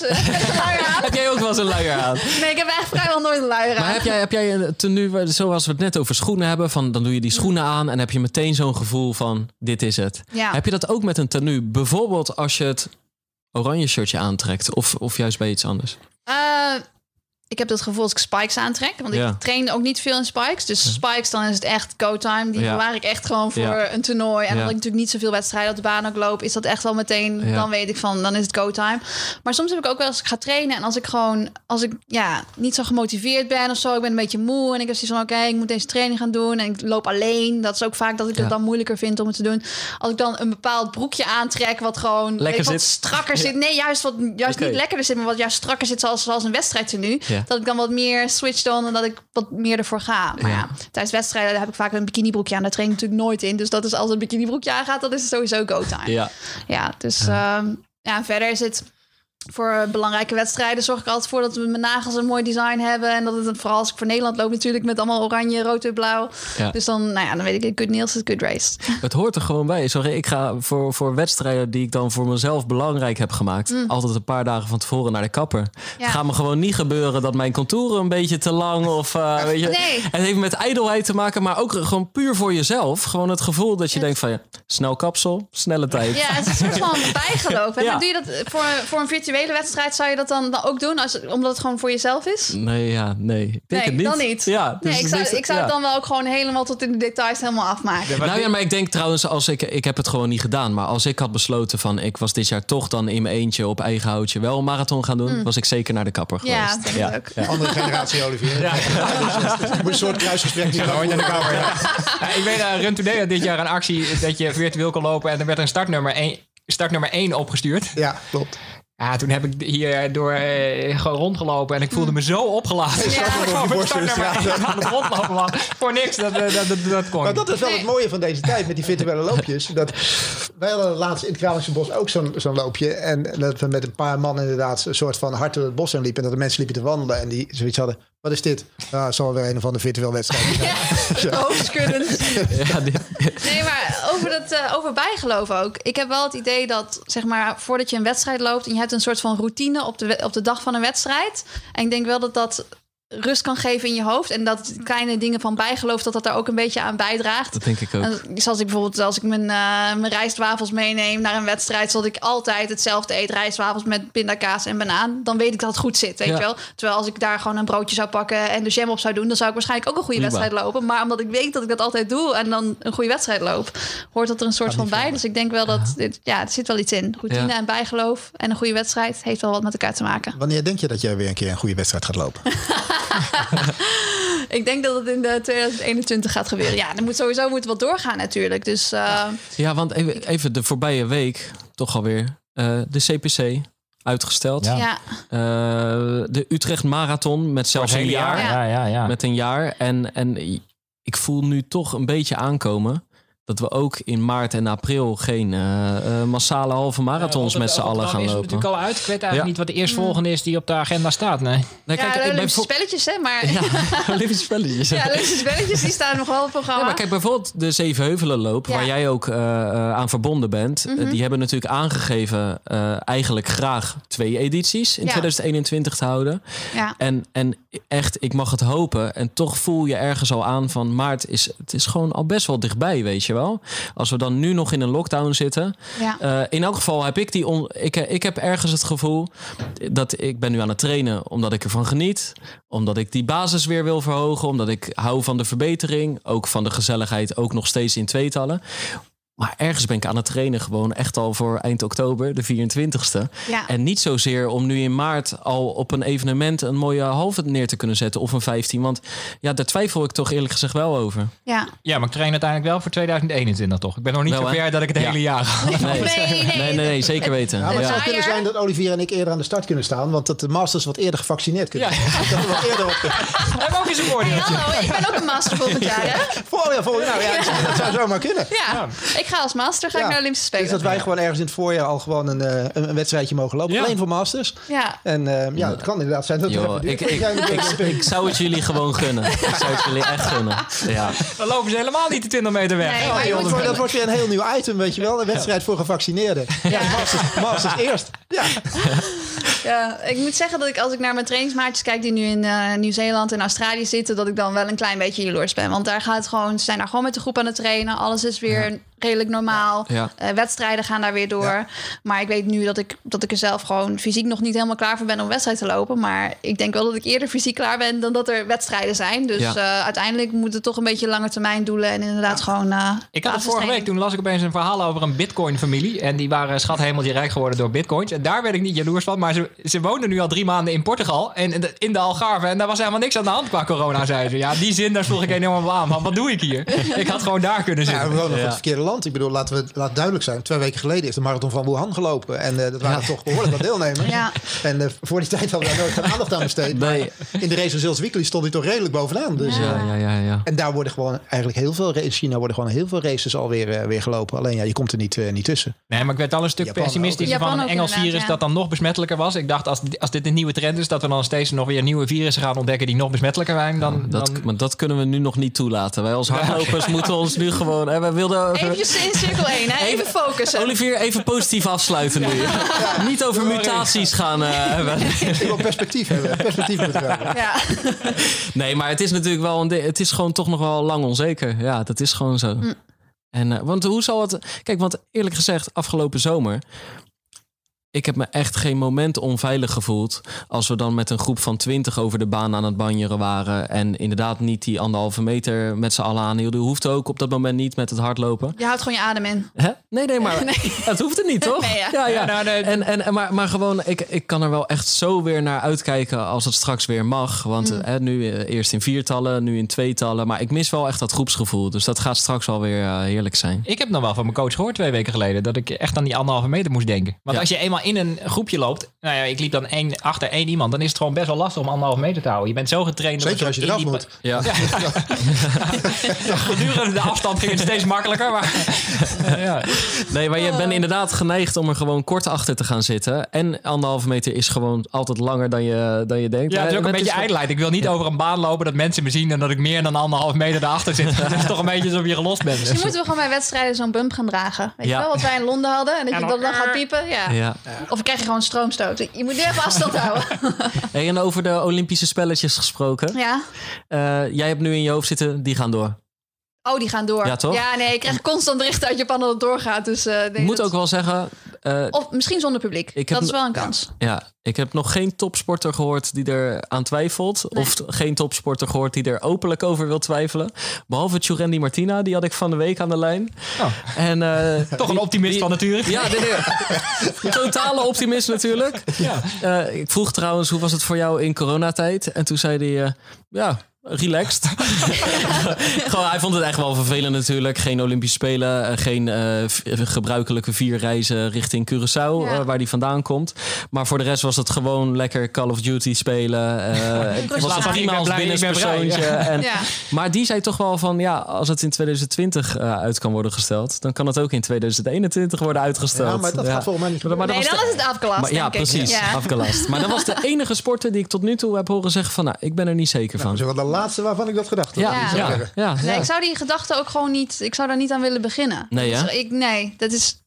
Heb jij ook wel eens een luier aan? Nee, ik heb echt vrijwel nooit een luier aan. Maar heb jij, heb jij een tenue, zoals we het net over schoenen hebben, van dan doe je die schoenen aan en heb je meteen zo'n gevoel van dit is het. Ja. Heb je dat ook met een tenue? Bijvoorbeeld als je het oranje shirtje aantrekt of, of juist bij iets anders? Eh, ik heb dat gevoel als ik spikes aantrek. Want Ja. ik train ook niet veel in spikes. Dus spikes, dan is het echt go-time. Die Ja. bewaar ik echt gewoon voor Ja. een toernooi. En omdat ik natuurlijk niet zoveel wedstrijden op de baan ook loop... is dat echt wel meteen, dan weet ik van, dan is het go-time. Maar soms heb ik ook wel als ik ga trainen... en als ik gewoon, als ik ja, niet zo gemotiveerd ben of zo... ik ben een beetje moe en ik heb zoiets van... oké, ik moet deze training gaan doen en ik loop alleen. Dat is ook vaak dat ik het dan moeilijker vind om het te doen. Als ik dan een bepaald broekje aantrek... wat gewoon Lekker weet je, wat zit. strakker zit. Nee, juist, wat, juist niet lekkerder zit... maar wat juist strakker zit zoals, zoals een wedstrijd nu. Ja. Dat ik dan wat meer switch on en dat ik wat meer ervoor ga. Maar ja, tijdens wedstrijden heb ik vaak een bikinibroekje aan. Daar train ik natuurlijk nooit in. Dus dat is als een bikinibroekje aangaat, dat is het sowieso go time. Ja, Ja. dus ehm, ja, en verder is het voor belangrijke wedstrijden zorg ik altijd voor dat we mijn nagels een mooi design hebben. En dat het vooral als ik voor Nederland loop natuurlijk met allemaal oranje, rood en blauw. Ja. Dus dan, nou ja, dan weet ik, good nails is good race. Het hoort er gewoon bij. Sorry, ik ga voor, voor wedstrijden die ik dan voor mezelf belangrijk heb gemaakt, altijd een paar dagen van tevoren naar de kapper. Mm. Ja. Het gaat me gewoon niet gebeuren dat mijn contouren een beetje te lang of eh, weet je. Nee. Het heeft met ijdelheid te maken, maar ook gewoon puur voor jezelf. Gewoon het gevoel dat je denkt van ja, snel kapsel, snelle tijd. Ja, het is een soort van bijgeloof. En dan doe je dat voor, voor een wedstrijd, zou je dat dan, dan ook doen? Als, omdat het gewoon voor jezelf is? Nee, ja, nee. Ik denk Nee, het niet. dan niet. Ja, dus nee, ik zou, ik zou het dan wel ook gewoon helemaal tot in de details helemaal afmaken. Nou ja, maar ik denk trouwens, als ik, ik heb het gewoon niet gedaan. Maar als ik had besloten van, ik was dit jaar toch dan in mijn eentje op eigen houtje wel een marathon gaan doen, was ik zeker naar de kapper Mm. Ja, geweest. Andere generatie, Olivier. Ja. Dus, een soort kruisgesprek naar de. Ja, ik weet, uh, Run Today had dit jaar een actie dat je virtueel kon lopen en er werd een startnummer 1, startnummer 1 opgestuurd. Ja, klopt. Ja, toen heb ik hier door eh, gewoon rondgelopen en ik voelde me zo opgeladen. Ja. Ik aan het rondlopen was. Voor niks, dat, eh, dat, dat, dat kon Maar dat is wel Nee. het mooie van deze tijd met die virtuele loopjes. Dat, wij hadden laatst in het Kralingse Bos ook zo'n zo'n loopje. En dat we met een paar man inderdaad een soort van hard door het bos in liepen. En dat de mensen liepen te wandelen en die zoiets hadden. Wat is dit? Ah, het zal weer een of andere virtuele wedstrijd zijn. Hoofdskuddend. Ja, dit- Nee, maar over, dat, eh, over bijgeloof ook. Ik heb wel het idee dat, zeg maar, voordat je een wedstrijd loopt... en je hebt een soort van routine op de, op de dag van een wedstrijd... en ik denk wel dat dat rust kan geven in je hoofd... en dat kleine dingen van bijgeloof, dat dat daar ook een beetje aan bijdraagt. dat denk ik ook. En Zoals ik bijvoorbeeld, als ik mijn, eh, mijn rijstwafels meeneem naar een wedstrijd, zodat ik altijd hetzelfde eet: rijstwafels met pindakaas en banaan. Dan weet ik dat het goed zit, weet Ja. je wel. Terwijl als ik daar gewoon een broodje zou pakken en de jam op zou doen, dan zou ik waarschijnlijk ook een goede Prima. wedstrijd lopen. Maar omdat ik weet dat ik dat altijd doe en dan een goede wedstrijd loop, hoort dat er een soort van bij. Dus ik denk wel dat dit, ja, er zit wel iets in. Routine Ja. en bijgeloof en een goede wedstrijd heeft wel wat met elkaar te maken. Wanneer denk je dat jij weer een keer een goede wedstrijd gaat lopen? Ik denk dat het in de 2021 gaat gebeuren. Ja, dan moet sowieso moet wel doorgaan natuurlijk. Dus eh, Ja, want even, even de voorbije week, toch alweer, eh de CPC uitgesteld. Ja. ja. Eh, de Utrecht Marathon met zelfs een jaar. Ja, ja, ja. Met een jaar. En, en ik voel nu toch een beetje aankomen dat we ook in maart en april geen eh, eh, massale halve marathons Ja, met z'n allen gaan is lopen. natuurlijk al uit. Ik weet eigenlijk Ja. niet wat de eerstvolgende is die op de agenda staat. Nee. Nee, ja, kijk, de ik Olympische bijvo- spelletjes, hè? Maar Ja, Olympische spelletjes. Ja, Olympische spelletjes die staan nog wel op het programma. Ja, maar kijk, bijvoorbeeld de Zevenheuvelenloop, Ja. Mhm. waar jij ook eh, eh, aan verbonden bent. eh, die hebben natuurlijk aangegeven eh, eigenlijk graag twee edities in Ja. 2021 te houden. ja. En, en echt, ik mag het hopen. En toch voel je ergens al aan van maart is het is gewoon al best wel dichtbij, weet je wel. Als we dan nu nog in een lockdown zitten. Ja. eh, in elk geval heb ik die. On, ik, ik heb ergens het gevoel dat ik ben nu aan het trainen omdat ik ervan geniet. Omdat ik die basis weer wil verhogen. Omdat ik hou van de verbetering. Ook van de gezelligheid. Ook nog steeds in tweetallen. Maar ergens ben ik aan het trainen gewoon echt al voor eind oktober, de 24ste. Ja. En niet zozeer om nu in maart al op een evenement een mooie halve neer te kunnen zetten of een 15. Want ja, daar twijfel ik toch eerlijk gezegd wel over. ja. Ja, maar ik train uiteindelijk wel voor 2021 toch? Ik ben nog niet Wel, zo hè? ver dat ik het Ja. hele jaar. Nee, Nee, nee. nee, nee, nee, zeker weten. Ja, maar het Ja. zou kunnen zijn dat Olivier en ik eerder aan de start kunnen staan. Want dat de masters wat eerder gevaccineerd kunnen Ja. Dat we wat eerder. Hebben we ook eens een Hey, hallo, ik ben ook een master volgend jaar, hè? Voor, ja, voor, nou, ja, dat zou zomaar kunnen. Ja. Ik ga als master ga ik naar de Olympische Spelen. Dus dat wij gewoon ergens in het voorjaar al gewoon een, eh, een, een wedstrijdje mogen lopen. Ja. Alleen voor masters. Ja. En eh, ja, het kan inderdaad zijn dat duurt ik, ik, zou het jullie gewoon gunnen. Ik zou het jullie echt gunnen. Ja. Dan lopen ze helemaal niet de 20 meter weg. Nee, Oh, maar je joh, moet dat, wordt, wel- dat wordt weer een heel nieuw item, weet je wel. Een wedstrijd voor gevaccineerden. Ja, masters, masters eerst. Ja. Ja, ik moet zeggen dat ik als ik naar mijn trainingsmaatjes kijk die nu in eh, Nieuw-Zeeland en Australië zitten, dat ik dan wel een klein beetje jaloers ben. Want daar gaat het gewoon, ze zijn daar gewoon met de groep aan het trainen. Alles is weer redelijk normaal. Ja. Eh, wedstrijden gaan daar weer door. Ja. Maar ik weet nu dat ik, dat ik er zelf gewoon fysiek nog niet helemaal klaar voor ben om wedstrijd te lopen. Maar ik denk wel dat ik eerder fysiek klaar ben dan dat er wedstrijden zijn. Dus Ja. eh, uiteindelijk moeten het toch een beetje lange termijn doelen en inderdaad gewoon. eh, Ik had het vorige week, toen las ik opeens een verhaal over een Bitcoin-familie. En die waren schathemeltje rijk geworden door Bitcoins. En daar werd ik niet jaloers van. Maar ze, ze woonden nu al drie maanden in Portugal. En in de, in de Algarve. En daar was helemaal niks aan de hand qua corona, zei ze. Ja, die zin, daar sloeg ik helemaal aan. Van, wat doe ik hier? Ik had gewoon daar kunnen Ja, zitten. we wonen nog Ja. op het verkeerde land. Ik bedoel, laten we laat duidelijk zijn. Twee weken geleden is de marathon van Wuhan gelopen. En eh, dat waren Ja. toch behoorlijk wat deelnemers. Ja. En eh, voor die tijd hadden we daar nooit geen aandacht aan besteed. Nee. Maar in de race van Zils Weekly stond hij toch redelijk bovenaan. Dus, Ja, ja, ja, ja. en daar worden gewoon eigenlijk heel veel races. In China worden gewoon heel veel races alweer eh, weer gelopen. Alleen ja, je komt er niet, eh, niet tussen. Nee, maar ik werd al een stuk Japan pessimistischer ook. van een Engels virus ja. dat dan nog besmettelijker was. Ik dacht, als, als dit een nieuwe trend is, dat we dan steeds nog weer nieuwe virussen gaan ontdekken die nog besmettelijker zijn. Dan, Dat, dan, maar dat kunnen we nu nog niet toelaten. Wij als hardlopers moeten ons nu gewoon... Hè, wij wilden, Eventjes in cirkel 1, hè? Even focussen. Olivier, even positief afsluiten nu. Niet over mutaties gaan eh, hebben. Ik wil perspectief hebben. Perspectief moeten we hebben. Ja. Nee, maar het is natuurlijk wel... Een, het is gewoon toch nog wel lang onzeker. Ja, dat is gewoon zo. En, eh, want hoe zal het... Kijk, want eerlijk gezegd, afgelopen zomer... Ik heb me echt geen moment onveilig gevoeld. Als we dan met een groep van twintig over de baan aan het banjeren waren. En inderdaad niet die anderhalve meter met z'n allen aanhielden. Hoeft ook op dat moment niet met het hardlopen. Je houdt gewoon je adem in. Hè? Nee, nee, maar Nee. het hoeft er niet, toch? Nee, ja. ja, nou, nee. En, en, en- maar, maar gewoon, ik, ik kan er wel echt zo weer naar uitkijken als het straks weer mag. Want Mm. hè, nu eh, eerst in viertallen, nu in tweetallen. Maar ik mis wel echt dat groepsgevoel. Dus dat gaat straks wel weer eh, heerlijk zijn. Ik heb nog wel van mijn coach gehoord twee weken geleden dat ik echt aan die anderhalve meter moest denken. Want Ja. als je eenmaal in een groepje loopt, nou ja, ik liep dan één, achter één iemand, dan is het gewoon best wel lastig om anderhalf meter te houden. Je bent zo getraind. dat Zeker als je eraf die- moet. Ja. Gedurende de afstand ging het steeds makkelijker, maar ja. Nee, maar je bent inderdaad geneigd om er gewoon kort achter te gaan zitten. En anderhalve meter is gewoon altijd langer dan je, dan je denkt. Ja, het is ook Maar een beetje wel- ijdelheid. Ik wil niet over een baan lopen dat mensen me zien en dat ik meer dan anderhalf meter daarachter zit. Dat is toch een beetje alsof je gelost bent. Misschien moeten we gewoon bij wedstrijden zo'n bump gaan dragen. Weet Ja. je wel, wat wij in Londen hadden. En dat En je dan- dat dan gaat piepen. Ja. Of krijg je gewoon stroomstoot. Je moet nu even afstand houden. Hey, en over de Olympische spelletjes gesproken. Ja. Eh, jij hebt nu in je hoofd zitten, die gaan door. Oh, die gaan door. Ja, toch? Ja, nee, ik krijg constant berichten uit Japan dat het doorgaat. Dus, eh, Ik nee, moet dat- ook wel zeggen, eh, Of misschien zonder publiek. Ik heb dat is wel een kans. ja, ik heb nog geen topsporter gehoord die er aan twijfelt. Nee. Of geen topsporter gehoord die er openlijk over wil twijfelen. Behalve Tjurendi Martina, die had ik van de week aan de lijn. Oh. En, eh, Toch een optimist van nature. Ja, dit is totale optimist natuurlijk. Ja. Eh, ik vroeg trouwens, hoe was het voor jou in coronatijd? En toen zei hij, eh, ja, relaxed. Gewoon, hij vond het echt wel vervelend natuurlijk. Geen Olympische Spelen, eh, geen eh, v- gebruikelijke vier reizen richting Curaçao, Ja. eh, waar hij vandaan komt. Maar voor de rest was het gewoon lekker Call of Duty spelen. eh het was het maar, prima ik als ik En, Ja. Maar die zei toch wel van, ja, als het in 2020 eh, uit kan worden gesteld... dan kan het ook in 2021 worden uitgesteld. Ja, maar dat gaat volgens mij niet Maar dat nee, was dan de- is het afgelast, maar, ja, ik. precies. Ja. Afgelast. Maar dat was de enige sporter die ik tot nu toe heb horen zeggen van... nou, ik ben er niet zeker van. Laatste waarvan ik dat gedacht had. ja, Ja. ja, ja, ja, Nee, ik zou die gedachte ook gewoon niet... Ik zou daar niet aan willen beginnen. Nee, is- ik, nee, dat is...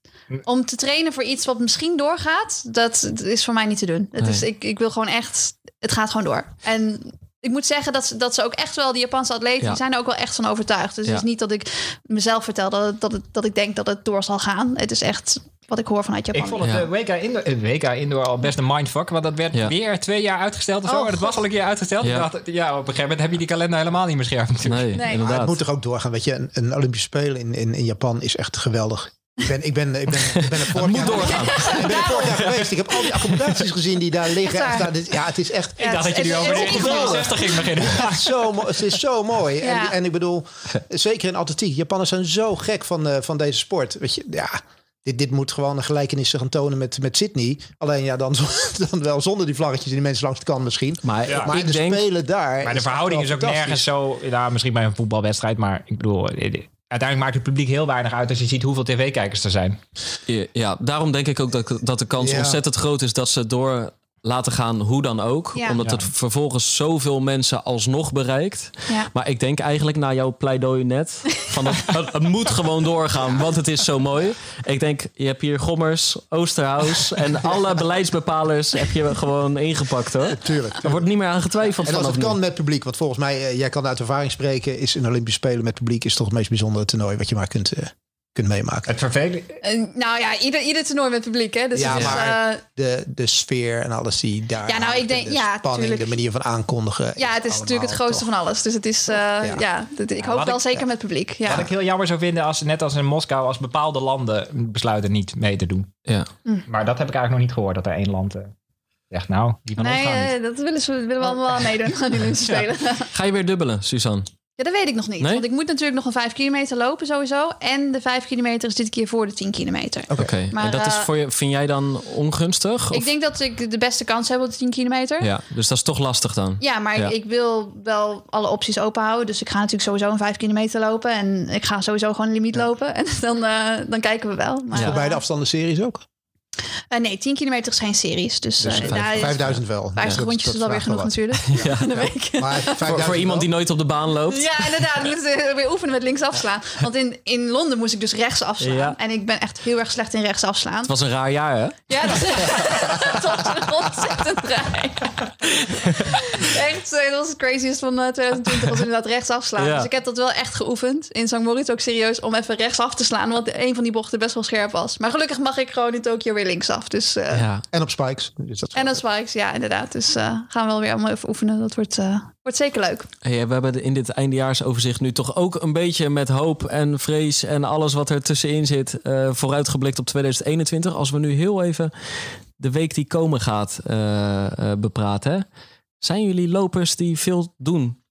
Om te trainen voor iets wat misschien doorgaat, dat, is voor mij niet te doen. Het is, ik, ik wil gewoon echt... Het gaat gewoon door. En ik moet zeggen dat, ze- dat ze ook echt wel... Die Japanse atleten, Ja. die zijn er ook wel echt van overtuigd. Dus Ja. het is niet dat ik mezelf vertel dat, het- dat, het, dat ik denk dat het door zal gaan. Het is echt wat ik hoor vanuit Japan. Ik vond het Ja. eh, WK, Indoor, eh, WK Indoor al best een mindfuck. Want dat werd Ja. weer twee jaar uitgesteld of zo. Oh, en het was al een keer uitgesteld. Ja. Ik dacht, ja, op een gegeven moment heb je die kalender helemaal niet meer scherp natuurlijk. Nee, Nee. Maar inderdaad. het moet toch ook doorgaan. Weet je, een, een Olympische Spelen in, in, in Japan is echt geweldig. Ik ben, ik ben, ik ben, ik ben er vorig moet jaar, doorgaan. Ik ben er vorig jaar geweest. Ik heb al die accommodaties gezien die daar liggen. Ja, het is echt Ik dacht dat je nu het- over het de is echt 1960 ging beginnen. Ja, zo, het is zo mooi. Ja. En, en ik bedoel, zeker in atletiek. Japanners zijn zo gek van, eh, van deze sport. Weet je, ja, dit, dit moet gewoon een gelijkenis gaan tonen met, met Sydney. Alleen ja, dan, dan wel zonder die vlaggetjes die mensen langs de kant misschien. Maar Ja. Maar ik de denk... spelen daar. Maar de verhouding is ook nergens zo... Ja, misschien bij een voetbalwedstrijd. Maar ik bedoel... eh, Uiteindelijk maakt het publiek heel weinig uit als je ziet hoeveel tv-kijkers er zijn. Ja, daarom denk ik ook dat, dat de kans Ja. ontzettend groot is dat ze door laten gaan, hoe dan ook. Ja. Omdat Ja. het vervolgens zoveel mensen alsnog bereikt. Ja. Maar ik denk eigenlijk na jouw pleidooi net... van het, het, het moet gewoon doorgaan, want het is zo mooi. Ik denk, je hebt hier Gommers, Oosterhuis... en alle beleidsbepalers heb je gewoon ingepakt, hoor. Tuurlijk. Er wordt niet meer aan getwijfeld En als vanaf het nu. kan met publiek, want volgens mij, eh, jij kan uit ervaring spreken, is een Olympische Spelen met publiek is toch het meest bijzondere toernooi wat je maar kunt, eh, kunt meemaken. Het vervelende... Nou ja, ieder, ieder toernooi met publiek, hè? Dus Ja, het is, maar- eh, De, de sfeer en alles die daar. Ja, nou, ik denk- de ja, spanning, tuurlijk. de manier van aankondigen. ja, het is natuurlijk het grootste van alles. Dus het is, eh, ja. ik hoop wel ik- zeker met publiek. Ja. Wat ik heel jammer zou vinden als net als in Moskou... als bepaalde landen besluiten niet mee te doen. Ja. Maar dat heb ik eigenlijk nog niet gehoord. Dat er één land eh, zegt, nou, die van ons Nee, dat willen, ze, willen we allemaal meedoen aan die Olympische Spelen. Ja. Ga je weer dubbelen, Suzanne? Dat weet ik nog niet. Nee? Want ik moet natuurlijk nog een 5 kilometer lopen sowieso. En de 5 kilometer is dit keer voor de 10 kilometer. Oké. Maar, En dat is eh, voor je, vind jij dan ongunstig? Of? Ik denk dat ik de beste kans heb op de 10 kilometer. Ja. Ja, dus dat is toch lastig dan? maar Ja. Ik, ik wil wel alle opties open houden. Dus ik ga natuurlijk sowieso een 5 kilometer lopen. En ik ga sowieso gewoon een limiet lopen. En dan, eh, dan kijken we wel. Maar, Voor eh, beide afstanden series ook. Eh, nee, 10 kilometer is geen series. Dus, Dus eh, vijf- daar is 5000 wel. 50 Dat- rondjes dat is alweer genoeg natuurlijk. In de week. Maar Voor, 5000 voor iemand die nooit op de baan loopt? Ja, inderdaad. Ik moet eh, weer oefenen met links afslaan. Want in, in Londen moest ik dus rechts afslaan. Ja. En ik ben echt heel erg slecht in rechts afslaan. Het was een raar jaar, hè? Ja, dat, was een ontzettend draai. echt, eh, dat was het craziest van eh, 2020, was inderdaad rechts afslaan. Ja. Dus ik heb dat wel echt geoefend. In St. Moritz ook serieus om even rechts af te slaan. Want een van die bochten best wel scherp was. Maar gelukkig mag ik gewoon in Tokio weer links af. Dus, eh, Ja. En op spikes. Dus dat is En dan spikes, ja, inderdaad. Dus eh, gaan we wel weer allemaal even oefenen. Dat wordt, eh, wordt zeker leuk. Hey, we hebben in dit eindejaarsoverzicht nu toch ook een beetje met hoop en vrees en alles wat er tussenin zit eh, vooruitgeblikt op 2021. Als we nu heel even de week die komen gaat eh, eh, bepraten. hè. Zijn jullie lopers die veel doen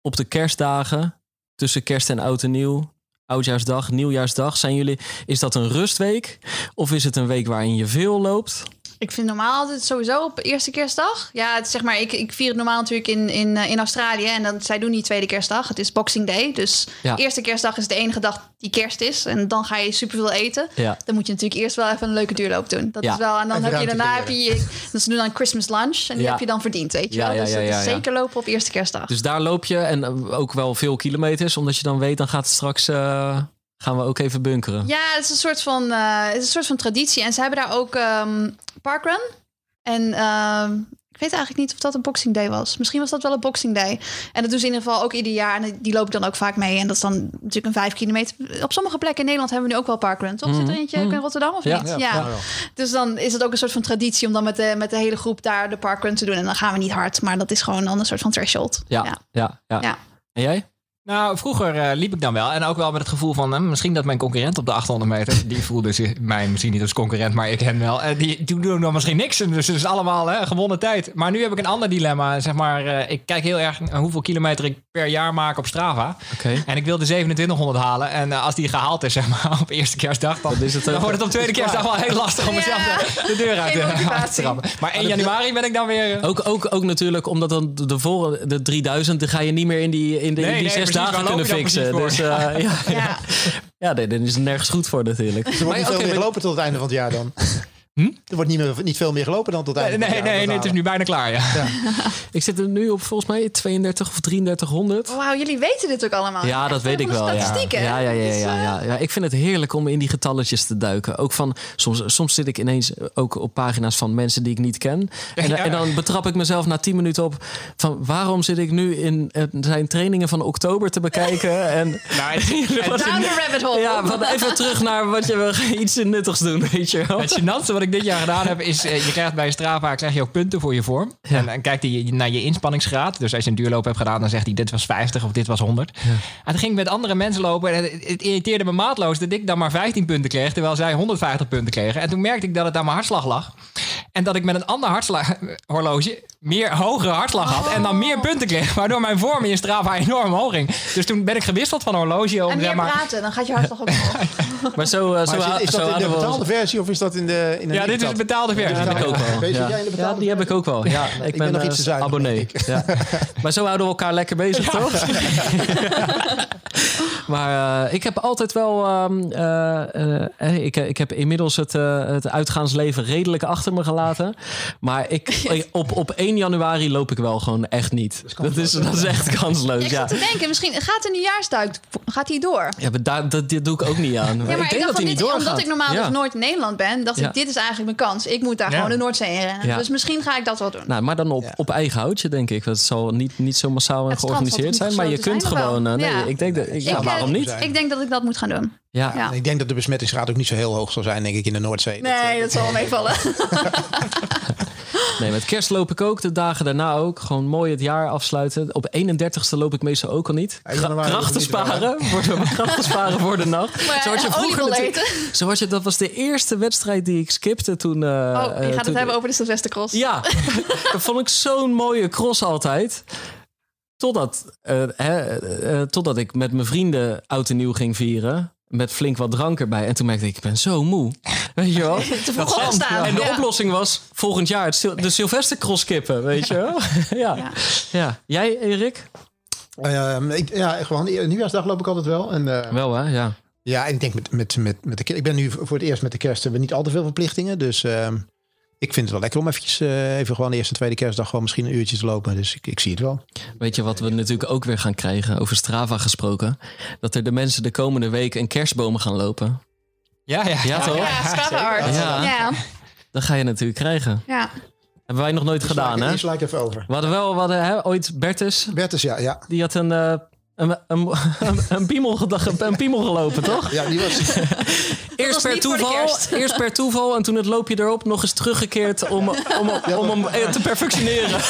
op de kerstdagen, tussen kerst en oud en nieuw? Oudjaarsdag, nieuwjaarsdag. Zijn jullie, is dat een rustweek? Of is het een week waarin je veel loopt? Ik vind normaal altijd sowieso op eerste kerstdag. Ja, het is zeg maar, ik, ik vier het normaal natuurlijk in, in, eh, in Australië. En dan, zij doen niet tweede kerstdag. Het is Boxing Day. Dus Ja. eerste kerstdag is de enige dag die kerst is. En dan ga je superveel eten. Ja. Dan moet je natuurlijk eerst wel even een leuke duurloop doen. Dat Ja. is wel, en dan heb je daarna heb je, dus ze doen dan Christmas lunch. En die Ja. heb je dan verdiend, weet je Ja, wel. Dus ja, dat ja, is ja. zeker lopen op eerste kerstdag. Dus daar loop je en ook wel veel kilometers. Omdat je dan weet, dan gaat het straks... eh, gaan we ook even bunkeren. Ja, het is een soort van, eh, het is een soort van traditie. En ze hebben daar ook ehm parkrun. En ehm, ik weet eigenlijk niet of dat een Boxing Day was. Misschien was dat wel een Boxing Day. En dat doen ze in ieder geval ook ieder jaar. En die loop ik dan ook vaak mee. En dat is dan natuurlijk een vijf kilometer. Op sommige plekken in Nederland hebben we nu ook wel parkrun. Toch? Zit er eentje ook in Rotterdam of Ja. niet? Ja, Ja. ja. Dus dan is het ook een soort van traditie om dan met de, met de hele groep daar de parkrun te doen. En dan gaan we niet hard. Maar dat is gewoon dan een soort van threshold. Ja, ja, ja. Ja. En jij? Nou, vroeger eh, liep ik dan wel. En ook wel met het gevoel van... eh, misschien dat mijn concurrent op de 800 meter... die voelde zich, mij misschien niet als concurrent, maar ik hen wel. eh, die die doen dan misschien niks. En Dus het is allemaal hè, gewonnen tijd. Maar nu heb ik een ander dilemma. Zeg maar, ik kijk heel erg naar hoeveel kilometer ik per jaar maak op Strava. Oké. En ik wil de 2700 halen. En eh, als die gehaald is, zeg maar, op eerste kerstdag... dan, Dan is het, dan wordt het op tweede kerstdag wel heel lastig om mezelf de, de deur uit te, motivatie. uit te trappen. Maar 1 januari ben ik dan weer... eh, Ook, ook, ook natuurlijk omdat dan de, voor, de 3000, dan ga je niet meer in die, in de, Nee, in die nee, zes precies. Dagen kunnen fixen. Dus eh, ja, ja. Ja. ja nee, dan is het nergens goed voor natuurlijk. Wordt niet veel oké, meer maar- gelopen tot het einde van het jaar dan. Hm? Er wordt niet, meer, niet veel meer gelopen dan tot Nee, einde nee, van nee, nee, het is nu bijna klaar, ja. Ik zit er nu op volgens mij 32 of 3300. Wauw, jullie weten dit ook allemaal. Ja, dat weet ik van wel. Ja. Statistieken. Ja, ja, ja, Dus, ja, eh, ja, ja. Ik vind het heerlijk om in die getalletjes te duiken. Ook van, soms, soms zit ik ineens ook op pagina's van mensen die ik niet ken. En, Ja. en dan betrap ik mezelf na 10 minuten op van waarom zit ik nu in eh, zijn trainingen van oktober te bekijken? En Nou, Down the rabbit hole. ja, wat even terug naar wat je we iets nuttigs doen, weet je wel. Het gênantste wat ik dit jaar gedaan heb, is eh, je krijgt bij Strava krijg je ook punten voor je vorm. Ja. En dan kijkt hij naar je inspanningsgraad. Dus als je een duurloop hebt gedaan, dan zegt hij dit was 50 of dit was 100. En toen ging ik met andere mensen lopen en het, het irriteerde me maatloos dat ik dan maar 15 punten kreeg, terwijl zij 150 punten kregen. En toen merkte ik dat het aan mijn hartslag lag. En dat ik met een ander hartslaghorloge meer hogere hartslag had en dan meer punten kreeg, waardoor mijn vorm in Strava enorm hoog ging. Dus toen ben ik gewisseld van horloge om En zeg meer maar, praten, dan gaat je hartslag ook omhoog. Maar zo, zo, Maar is, is zo dat in de betaalde versie of is dat in de... In de Ja, dit is de betaalde versie. Die heb ik ook wel. Weet je, Ja. jij in de ja, betaalde die heb ik ook wel. Ja, ik, ben nog eh, iets te zuinig, abonnee. Ja. Maar zo houden we elkaar lekker bezig, toch? maar eh, ik heb altijd wel... ehm, eh, eh, ik, ik heb inmiddels het, het uitgaansleven redelijk achter me gelaten. Maar ik, op, op 1 januari loop ik wel gewoon echt niet. Dat is, dat is echt kansloos, Ik ja. zat te denken, misschien gaat de nieuwjaarsduik, gaat hij door? Ja, maar daar, dat, dit doe ik ook niet aan. Ja, maar ik, denk dacht dat hij niet doorgaat. omdat ik normaal Ja. dus nooit in Nederland ben, dacht Ja. ik, dit is eigenlijk mijn kans. Ik moet daar Ja. gewoon de Noordzee in rennen. Ja. Dus misschien ga ik dat wel doen. Nou, maar dan op, Ja. op eigen houtje, denk ik. Het zal niet, niet zo massaal en georganiseerd zijn. Maar je kunt gewoon... nee, Ja. ik denk dat... ik- ja, Ik, waarom niet? Ik denk dat ik dat moet gaan doen. Ja, Ja. Ik denk dat de besmettingsgraad ook niet zo heel hoog zal zijn, denk ik, in de Noordzee. Nee, dat zal wel meevallen. Nee, met kerst loop ik ook. De dagen daarna ook. Gewoon mooi het jaar afsluiten. Op 31ste loop ik meestal ook al niet. Krachten sparen. Voor de, krachten sparen voor de nacht. Maar Zoals je ja, vroeger. Zoals je, dat was de eerste wedstrijd die ik skipte toen... eh, Oh, je eh, gaat toen- het hebben over de Sylvestercross. Ja, dat vond ik zo'n mooie cross altijd. Totdat, eh, hè, eh, eh, totdat ik met mijn vrienden oud en nieuw ging vieren. Met flink wat drank erbij. En toen merkte ik, ik ben zo moe. Weet je wel? Te vroeg opstaan. En de Ja. oplossing was volgend jaar het de Sylvestercross skippen, weet je wel? ja. Ja. ja. Jij, Erik? Ehm, ik, ja, gewoon nieuwjaarsdag loop ik altijd wel. En, eh, Wel hè, ja. ja, en ik denk met, met, met, met de kerst. Ik ben nu voor het eerst met de kerst hebben we niet al te veel verplichtingen. Dus ehm, ik vind het wel lekker om eventjes, eh, even gewoon de eerste en tweede kerstdag gewoon misschien een uurtje te lopen. Dus ik, ik zie het wel. Weet je wat we natuurlijk ook weer gaan krijgen, over Strava gesproken? Dat er de mensen de komende week een kerstbomen gaan lopen. Ja, ja. Ja, toch? Ja, Strava art. Ja. Ja. Dat ga je natuurlijk krijgen. ja. Hebben wij nog nooit gedaan, hè? Die sla ik even over. We hadden wel, we hadden hè, ooit Bertus, Bertus, ja, ja. die had een, eh, een, een, een, piemel, gedacht- een piemel gelopen, toch? Ja, die was... Eerst was per, de toeval, eerst per toeval en toen het loopje erop nog eens teruggekeerd om, om, om, om, hem te perfectioneren.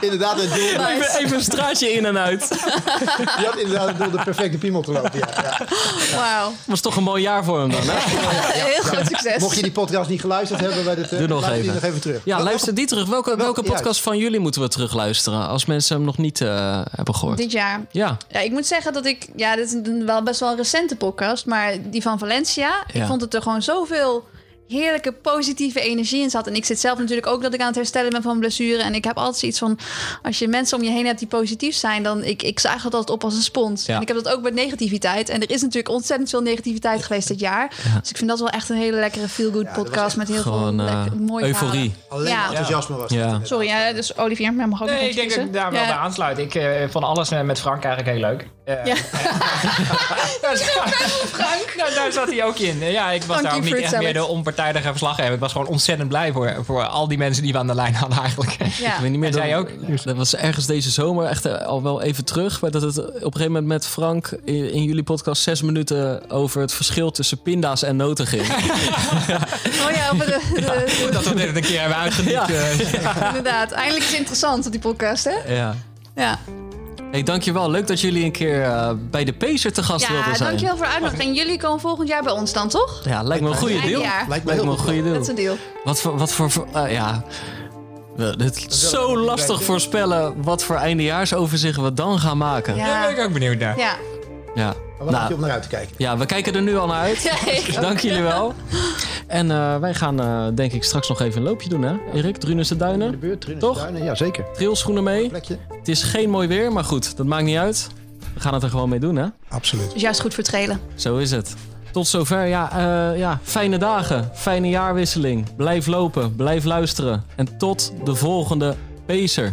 inderdaad het doel. Even, even een straatje in en uit. Die had inderdaad het doel de perfecte piemel te lopen. Ja, ja. Wauw. Was toch een mooi jaar voor hem dan, hè? Heel groot succes. Mocht je die podcast niet geluisterd hebben bij eh, Doe nog luister die even. nog even terug. Ja, luister die terug. Welke, welke podcast van jullie moeten we terugluisteren als mensen hem nog niet eh, hebben gehoord? Dit jaar. Ja, Ja, ik moet zeggen dat ik... Ja, dit is een wel best wel een recente podcast. Maar die van Valencia. Ja. Ik vond het er gewoon zoveel heerlijke positieve energie in zat. En ik zit zelf natuurlijk ook dat ik aan het herstellen ben van blessure. En ik heb altijd zoiets van, als je mensen om je heen hebt die positief zijn, dan ik, ik zuig dat altijd op als een spons. Ja. En ik heb dat ook met negativiteit. En er is natuurlijk ontzettend veel negativiteit geweest dit jaar. Dus ik vind dat wel echt een hele lekkere feel-good podcast met heel Gewoon veel eh, lekker, mooie euforie. Alleen Ja. maar enthousiasme was het. Sorry, ja, dus Olivier, mag ook Nee, ik denk dat ik daar wel Ja. bij aansluit. Ik eh, vond alles eh, met Frank eigenlijk heel leuk. Eh, Ja. daar, Frank. Nou, daar zat hij ook in. Ja, ik was Frankie daar ook niet echt meer de onpartijdige verslaggever. Ik was gewoon ontzettend blij voor, voor al die mensen die we aan de lijn hadden eigenlijk. Ja. Ik weet niet meer. En zij dat, ook. Dat was ergens deze zomer, echt eh, al wel even terug. Maar dat het op een gegeven moment met Frank in, in jullie podcast zes minuten over het verschil tussen pinda's en noten ging. Oh ja, over de, de- de- Dat we dit een keer hebben uitgediend. Ja. eh. inderdaad. Eindelijk is het interessant, die podcast, hè? ja. Ja, Hey, dankjewel. Leuk dat jullie een keer eh, bij de Pacer te gast wilden ja zijn. dankjewel voor de uitnodiging. En jullie komen volgend jaar bij ons dan, toch? Ja, lijkt me een goede deal. jaar. Lijkt me Lijkt me heel een goed. goede Dat deal. is een deal. Wat voor, wat voor, voor- eh, ja. Het is zo lastig voorspellen wat voor eindejaarsoverzicht we dan gaan maken. Ja. Daar ben ik Ja, ook benieuwd naar. ja. Maar wat heb je Nou, om naar uit te kijken? ja, we kijken er nu al naar uit. Ja. Dank jullie wel. En eh, wij gaan eh, denk ik straks nog even een loopje doen, hè? Erik, Drunense In de Duinen. buurt, Trunnense Toch? Duinen, Ja, zeker. Trailschoenen mee. Plekje. Het is geen mooi weer, maar goed, dat maakt niet uit. We gaan het er gewoon mee doen, hè? Absoluut. Dus juist goed voor trailen. Zo is het. Tot zover. Ja, eh, ja, fijne dagen. Fijne jaarwisseling. Blijf lopen. Blijf luisteren. En tot de volgende Pacer.